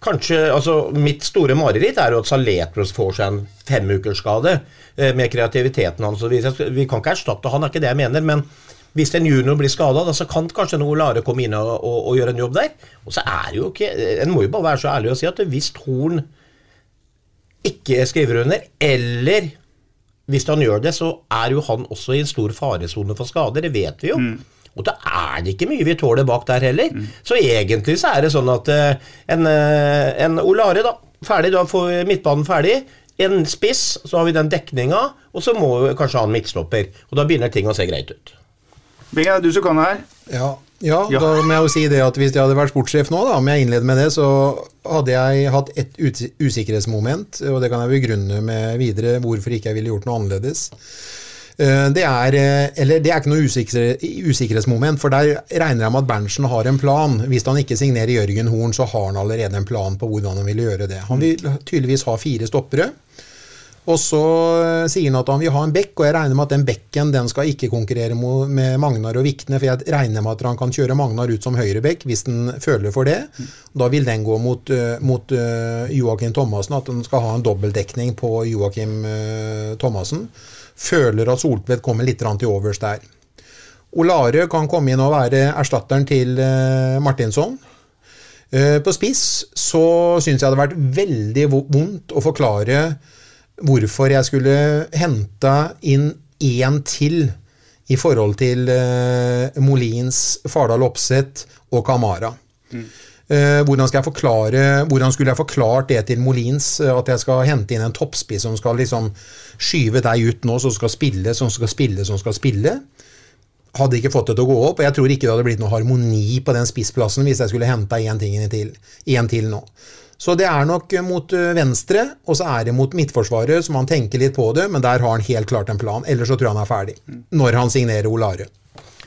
Kanskje, altså Mitt store mareritt er jo at Saletros får seg en femukersskade eh, med kreativiteten hans. vi kan ikke erstatte han, er ikke det jeg mener. men hvis en junior blir skada, så kan kanskje noe Lare komme inn og, og, og, gjøre en jobb der. Og så er det jo ikke En må jo bare være så ærlig og si at hvis Horn ikke skriver under, eller hvis han gjør det, så er jo han også i en stor faresone for skader. Det vet vi jo. Mm. Og da er det ikke mye vi tåler bak der heller. Mm. Så egentlig så er det sånn at uh, en, uh, en Olare, da, ferdig, da får midtbanen ferdig. En spiss, så har vi den dekninga, og så må vi kanskje ha en midtstopper. Og da begynner ting å se greit ut. Bingen, du som kan det her. Ja, ja, ja, da må jeg jo si det at hvis jeg hadde vært sportssjef nå, da, om jeg innleder med det, så hadde jeg hatt et usikkerhetsmoment, og det kan jeg begrunne med videre hvorfor ikke jeg ville gjort noe annerledes. Eh, det er, eh, eller det er ikke noe usikre, usikkerhetsmoment, for der regner jeg med at Berntsen har en plan. Hvis han ikke signerer Jørgen Horn, så har han allerede en plan på hvordan han vil gjøre det. Han vil tydeligvis ha fire stoppere. Og så eh, sier han at han vil ha en bekk, og jeg regner med at den bekken den skal ikke konkurrere med Magnar og Vikne, for jeg regner med at han kan kjøre Magnar ut som høyrebekk hvis han føler for det. Da vil den gå mot, mot Joakim Thomassen, at han skal ha en dobbeltdekning på Joakim Thomassen føler at Soltvedt kommer litt til overs der. Olare kan komme inn og være erstatteren til Martinsson. På spiss så syns jeg det hadde vært veldig vondt å forklare hvorfor jeg skulle hente inn én til i forhold til uh, Molins, Fardal Opseth og Kamara. Mm. Uh, hvordan, skal jeg forklare, hvordan skulle jeg forklart det til Molins, at jeg skal hente inn en toppspiss som skal liksom skyve deg ut nå som skal spille, som skal spille, som skal spille. Hadde ikke fått det til å gå opp, og jeg tror ikke det hadde blitt noe harmoni på den spissplassen hvis jeg skulle henta én til, til nå. Så det er nok mot eh, venstre, og så er det mot midtforsvaret, så man tenker litt på det, men der har han helt klart en plan. Ellers så tror jeg han er ferdig. Når han signerer Olare.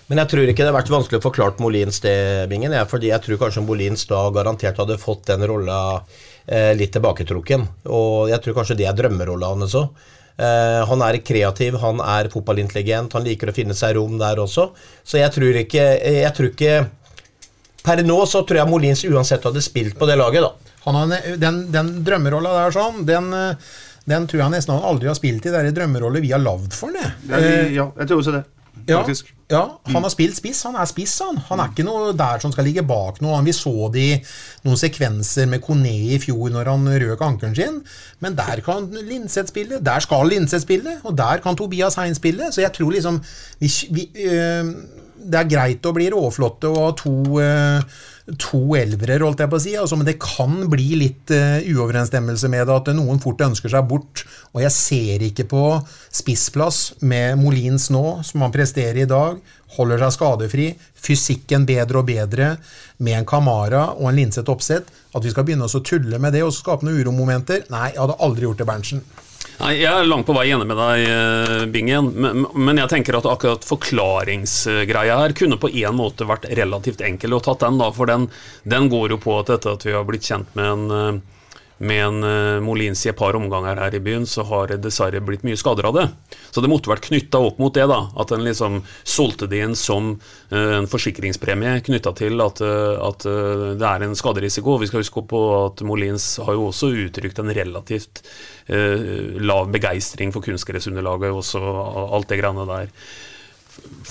Men jeg tror ikke det har vært vanskelig å forklare Molins det, Bingen. Jeg, fordi jeg tror kanskje Molins da garantert hadde fått den rolla eh, litt tilbaketrukken. Og jeg tror kanskje det er drømmerolla hans òg. Uh, han er kreativ, han er fotballintelligent, han liker å finne seg rom der også. Så jeg tror ikke, jeg tror ikke Per nå så tror jeg Molins uansett hadde spilt på det laget, da. Han, den den drømmerolla der sånn, den, den, tror jeg nesten han aldri har spilt i. Det er en drømmerolle vi har lagd for ham. Ja, jeg tror også det. Ja, ja, han har spilt spiss. Han er spiss, han. Han er ikke noe der som skal ligge bak noe. Vi så det i noen sekvenser med Kone i fjor når han røk ankelen sin. Men der kan Linseth spille. Der skal Linseth spille. Og der kan Tobias Hein spille. Så jeg tror liksom vi, vi, øh, Det er greit å bli råflotte og ha to øh, to elvere, holdt jeg på å si. Altså, men det kan bli litt uh, uoverensstemmelse med det, at noen fort ønsker seg bort. Og jeg ser ikke på spissplass med Molins nå, som han presterer i dag, holder seg skadefri, fysikken bedre og bedre, med en Kamara og en Linseth Oppsett, at vi skal begynne å tulle med det og skape noen uromomenter. Nei, jeg hadde aldri gjort det, Berntsen. Nei, Jeg er langt på vei enig med deg, eh, Bingen. Men jeg tenker at akkurat forklaringsgreia her kunne på en måte vært relativt enkel å tatt den, da. For den, den går jo på at etter at vi har blitt kjent med en eh, med en uh, Molins i et par omganger her i byen, så har det dessverre blitt mye skader av det. Så det måtte vært knytta opp mot det, da. At en liksom solgte det inn som uh, en forsikringspremie knytta til at, uh, at det er en skaderisiko. Vi skal huske på at Molins har jo også uttrykt en relativt lav begeistring for kunstgressunderlaget, og alt det greiene der.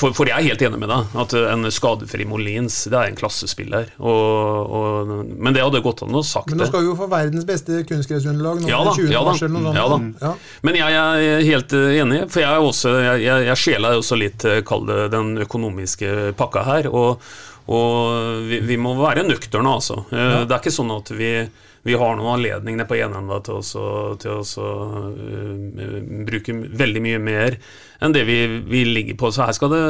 For, for, jeg er helt enig med deg at en skadefri Molins det er en klassespiller. Og, og, men det hadde gått an å sagt det. Men nå skal vi jo få verdens beste kunstgressunderlag ja, da, ja, da, ja, da. Ja. Men jeg er helt eh, enig, for jeg, er også, jeg, jeg, jeg skjeler også litt, eh, kall det den økonomiske pakka her. Og, og vi, vi, må være nøkterne, altså. Ja. det er ikke sånn at vi vi har noen anledninger på ene enda til å, til å uh, bruke veldig mye mer enn det vi, vi ligger på. Så her skal det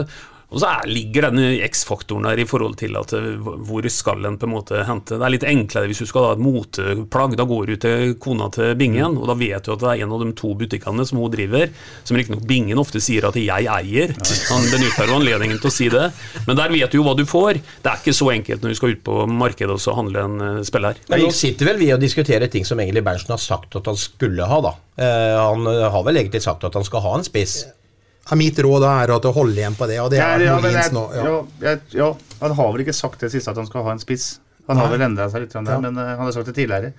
og så er, ligger denne X-faktoren der i forhold til at eh, hvor skal en på en måte hente Det er litt enklere hvis du skal ha et moteplagg. Da går du til kona til Bingen, og da vet du at det er en av de to butikkene som hun driver, som riktignok Bingen ofte sier at 'jeg eier'. Han benytter jo anledningen til å si det. Men der vet du jo hva du får. Det er ikke så enkelt når du skal ut på markedet og så handle en uh, spiller. Men nå sitter vel vi og diskuterer ting som egentlig Berntsen har sagt at han skulle ha, da. Uh, han har vel egentlig sagt at han skal ha en spiss. Ja, mitt råd er at du holder igjen på det, og det Ja, er ja, jeg, nå. ja. Ja. jeg, ja, han har vel ikke sagt det siste at han skal ha en spiss. Han har vel endra seg litt, der, Ja. men uh, han har sagt det tidligere.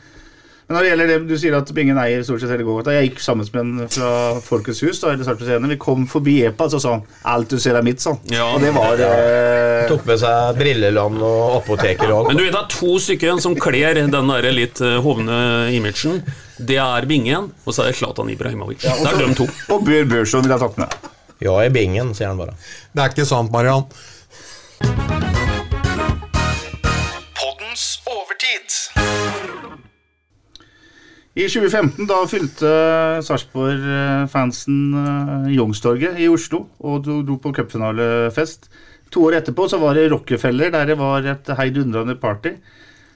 Men når det gjelder det du sier at Bingen eier stort sett hele gågata Jeg gikk sammen med en fra Folkets hus. da, eller. Vi kom forbi Epa, og så sa han 'Alt du ser er mitt', sånn. Ja. Og det var eh, Tok med seg Brilleland og apoteker og Men du vet det er to stykker som kler den der litt eh, hovne imagen. Det er Bingen, og så er det Zlatan Ibrahimovic. det er de to. Og Bjørn Børson vil ha tatt med. Ja, i bingen, sier han bare. Det er ikke sant, Mariann. Poddens overtid. I 2015 da fylte Sarpsborg-fansen uh, Youngstorget i Oslo og dro, dro på cupfinalefest. To år etterpå så var det Rockefeller, der det var et heidundrende party.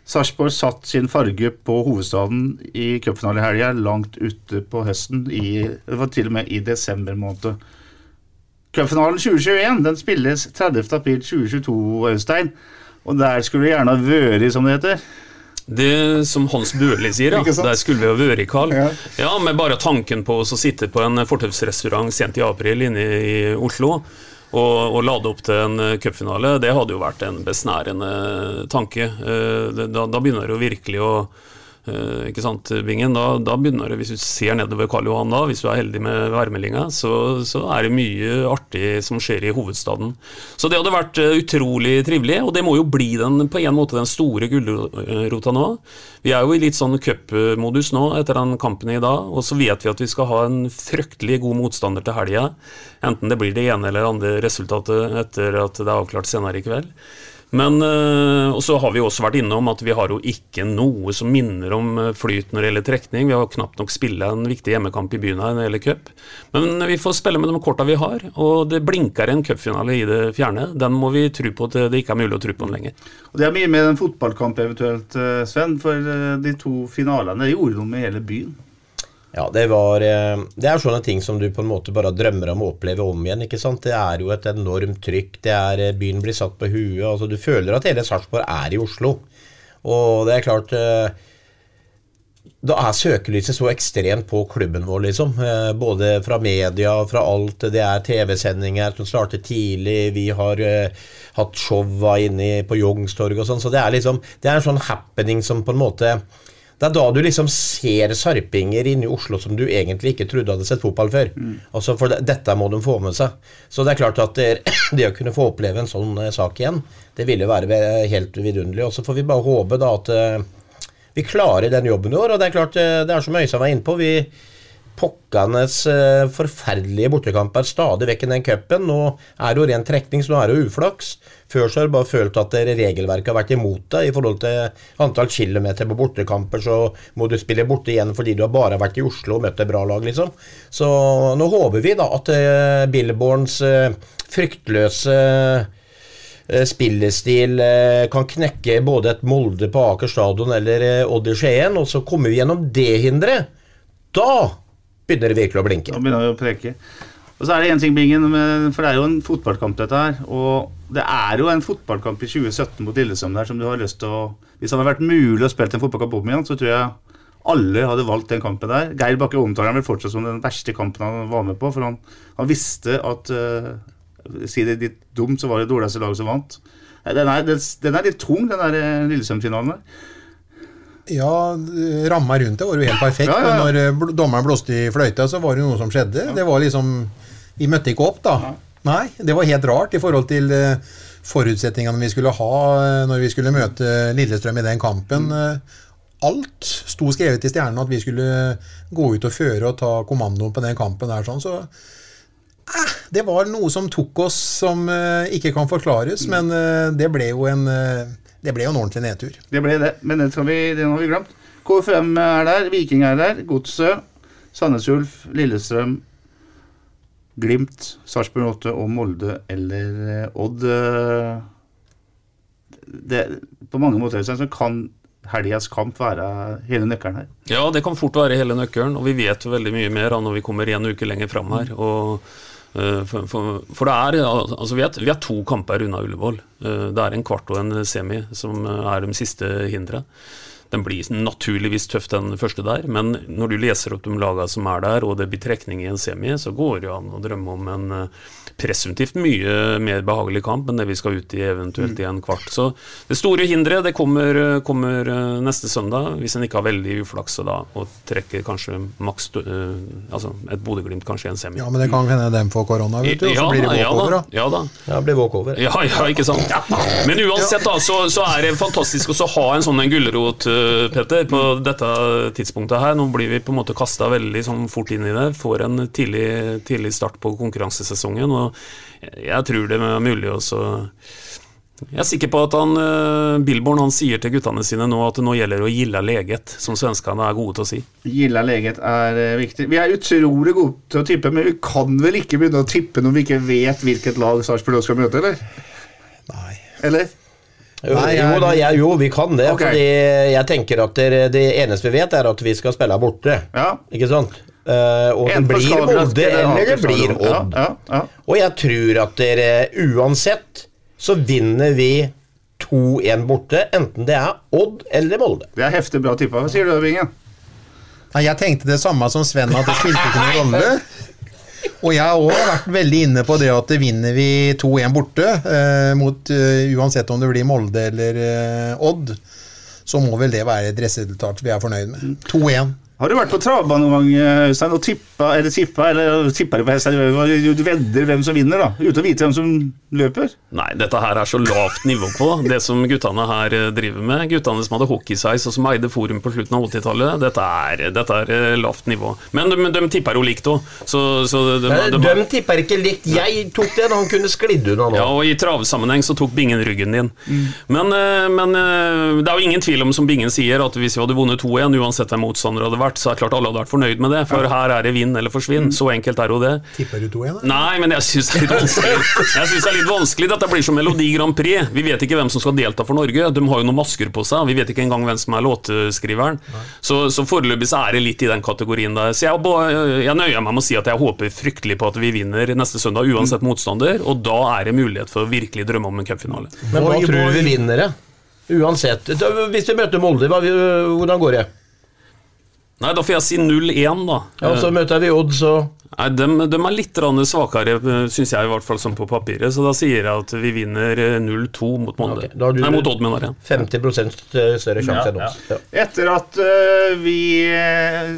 Sarpsborg satt sin farge på hovedstaden i cupfinalehelga langt ute på høsten. I, det var til og med i desember måned. Cupfinalen 2021 den spilles 30. april 2022, Øystein. Og der skulle det gjerne ha vært, som det heter. Det som Hans Børli sier, ja. Der skulle vi ha vært, Karl. Ja. Ja, med bare tanken på å sitte på en fortausrestaurant sent i april inne i Oslo og, og lade opp til en cupfinale, det hadde jo vært en besnærende tanke. Eh, Da, da begynner det jo virkelig å ikke sant, Bingen? Da, da begynner det, Hvis du ser nedover Karl Johan da, hvis du er heldig med værmeldinga, så, så er det mye artig som skjer i hovedstaden. Så det hadde vært eh, utrolig trivelig, og det må jo bli den på en måte den store gulrota nå. Vi er jo i litt sånn cupmodus nå etter den kampen i dag, og så vet vi at vi skal ha en fryktelig god motstander til helga. Enten det blir det ene eller andre resultatet etter at det er avklart senere i kveld. Men øh, og så har vi også vært innom at vi har jo ikke noe som minner om øh, flyt når det gjelder trekning. Vi har knapt nok spilla en viktig hjemmekamp i byen her når det gjelder cup. Men vi får spille med de korta vi har, og det blinker en cupfinale i det fjerne. Den må vi tro på til det ikke er mulig å tro på den lenger. Og Det er mye med en fotballkamp eventuelt, eh, Sven. For eh, de to finalene gjorde noe med hele byen. Ja, det var eh, Det er sånne ting som du på en måte bare drømmer om å oppleve om igjen. ikke sant? Det er jo et enormt trykk. det er eh, Byen blir satt på huet. altså Du føler at hele Sarpsborg er i Oslo. Og det er klart eh, Da er søkelyset så ekstremt på klubben vår, liksom. Både fra media, fra alt. Det er TV-sendinger som starter tidlig. Vi har hatt showa inne på Youngstorget og sånn. Så det er liksom Det er en sånn happening som på en måte det er da du liksom ser sarpinger inne i Oslo som du egentlig ikke trodde hadde sett fotball før. Altså For det, dette må de få med seg. Så det er klart at det, det å kunne få oppleve en sånn eh, sak igjen, det ville være helt vidunderlig. Og så får vi bare håpe da at eh, vi klarer den jobben i år. Og det er klart, eh, det er som Øystein var inne på. vi Pokkanes eh, forferdelige bortekamper stadig vekk i den cupen. Nå er det jo ren trekning, så nå er det jo uflaks. Før så har du bare følt at regelverket har vært imot deg i forhold til antall kilometer på bortekamper. Så må du spille borte igjen fordi du har bare vært i Oslo og møtt et bra lag, liksom. Så nå håper vi da at eh, Billborns eh, fryktløse spillestil kan knekke både et Molde på Aker stadion eller Odd i Skien, og så kommer vi gjennom det hinderet. Da begynner det virkelig å blinke. Da begynner vi å preke. Og så er det en ting, Bingen, for det er jo en fotballkamp dette her. Og det er jo en fotballkamp i 2017 mot Lillesøm der som du har lyst til å Hvis det hadde vært mulig å spille en fotballkamp om igjen, så tror jeg alle hadde valgt den kampen der. Geir Bakke omtaler den vel fortsatt som den verste kampen han var med på, for han, han visste at uh, Si det litt dumt, så var det det dårligste laget som vant. Den er, den, er litt tung, den der eh, Lillestrøm-finalen der. Ja, ramma rundt det var jo helt perfekt. Ja, ja, ja. Men når eh, dommeren blåste i fløyta, så var det noe som skjedde. Det var liksom Vi møtte ikke opp, da. Nei, det var helt rart i forhold til eh, forutsetningene vi skulle ha eh, når vi skulle møte Lillestrøm i den kampen. Eh, Alt sto skrevet i stjernene at vi skulle gå ut og føre og ta kommandoen på den kampen der. sånn, så eh, det var noe som tok oss som eh, ikke kan forklares, men eh, det ble jo en det ble jo en ordentlig nedtur. Det ble det, men den, skal vi, den har vi glemt. KFM er der, Viking er der, Godset, Sandnes Ulf, Lillestrøm, Glimt, Sarpsborg 8 og Molde eller eh, Odd. eh, Det, på mange måter så kan helgas kamp være hele nøkkelen her. Ja, det kan fort være hele nøkkelen, og vi vet jo veldig mye mer da når vi kommer en uke lenger fram her. og for, for, for det er, altså vi, er, vi er to kamper unna Ullevål. Eh, Det er en kvart og en semi som eh, er de siste hindre. Den blir naturligvis tøff, den første der. Men når du leser opp de lagene som er der, og det blir trekning i en semi, så går det jo an å drømme om en eh, presumptivt mye mer behagelig kamp enn det vi skal ut i eventuelt i en kvart. Så det store hinderet det kommer, kommer eh, neste søndag, hvis en ikke har veldig uflaks da, og trekker kanskje maks uh, altså et Bodø-Glimt kanskje i en semi. Ja, men det kan hende dem får korona, vet du, og så Ja, blir det ja, walkover, da. da. Ja da. Ja, blir walkover. Ja, ja, ikke sant. Men uansett da, så, så er det fantastisk å ha en sånn en gulrot, eh, Petter, på dette tidspunktet her. Nå blir vi på en måte kasta veldig sånn fort inn i det. Får en tidlig, tidlig start på konkurransesesongen. Og jeg tror det er mulig også Jeg er sikker på at han, eh, Billborn han sier til guttene sine nå at det nå gjelder å gilla leget, som svenskene er gode til å si. Gilla leget er eh, viktig. Vi er utrolig gode til å tippe, men vi kan vel ikke begynne å tippe når vi ikke vet hvilket lag Sarpsborg skal møte, eller? Nei. Eller? Jo, Nei, jeg- jo da, jeg, jo, vi kan det. Okay. Fordi jeg tenker at det, det eneste vi vet, er at vi skal spille borte. Ja. Ikke sant? Uh, og det blir Molde eller det blir Odd. ja, ja. Og jeg tror at dere uansett så vinner vi 2-1 borte, enten det er Odd eller Molde. Det er heftig bra tippa. Hva sier du, Bingen? Nei, jeg tenkte det samme som Sven, at det spilte ikke noen rolle. Og jeg har også vært veldig inne på det at vinner vi 2-1 borte, eh, mot, uh, uansett om det blir Molde eller uh, Odd, så må vel det være et resultat vi er fornøyd med. 2-1. Har du vært på travbane noen gang, Øystein, og tippa eller tippa eller tippa på hest? Du vedder hvem som vinner, da, uten å vite hvem som løper? Nei, dette her er så lavt nivå på det som guttene her eh, driver med. Guttene som hadde hockeysveis og som eide Forum på slutten av 80-tallet. Dette, dette er eh, lavt nivå. Men de, de tipper jo likt òg, så, så de, de, De, tipper ikke likt. Jeg tok det da han kunne sklidd unna nå. Ja, og I travsammenheng så tok Bingen ryggen din. Men, eh, men eh, det er jo ingen tvil om, som Bingen sier, at hvis vi hadde vunnet 2-1, uansett hvem motstander hadde vært, så er det klart alle hadde vært fornøyd med det. For her er det vinn eller forsvinn. Så enkelt er jo det. Tipper du 2-1? da? Nei, men jeg syns det er litt vanskelig. Jeg synes det er litt vanskelig Dette blir som Melodi Grand Prix. Vi vet ikke hvem som skal delta for Norge. De har jo noen masker på seg. Vi vet ikke engang hvem som er låtskriveren. Så, så foreløpig så er det litt i den kategorien der. Så jeg, jeg nøyer meg med å si at jeg håper fryktelig på at vi vinner neste søndag, uansett motstander. Og da er det mulighet for å virkelig drømme om en cupfinale. Men hva tror du vi vinner, det? Uansett. Hvis vi møter Molde, hvordan går det? Nei, da får jeg si 0-1, da. Ja, så møter vi Odd, så Nei, de, de er litt svakere, syns jeg, i hvert fall som på papiret. Så da sier jeg at vi vinner eh, 0-2 mot Molde. Okay, da har du- Nei, mot Odd, mener jeg. 50 større sjanse enn oss. Ja. Etter at uh, vi eh,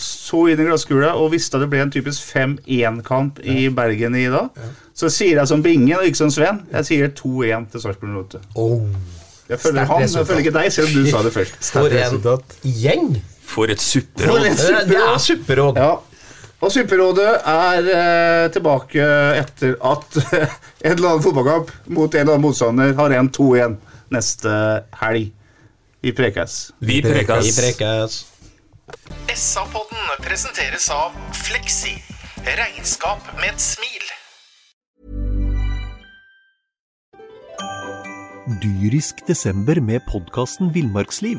så inn i glasskula og visste at det ble en typisk 5-1-kamp i Bergen i dag, så sier jeg som Bingen og ikke som Sven. Jeg sier 2-1 til Sarpsborg 08. Oh. Jeg følger han, jeg følger ikke deg, selv om du sa det først. For en gjeng! For et supperåd. Det er- er supperåd. Ja. Og Supperådet er eh, tilbake etter at en eller annen fotballkamp mot en eller annen motstander har en 2-1 neste helg. Vi prekes. Vi Vi prekas. prekes. SA-podden presenteres av Fleksi. Regnskap med et smil. Dyrisk desember med podkasten Villmarksliv.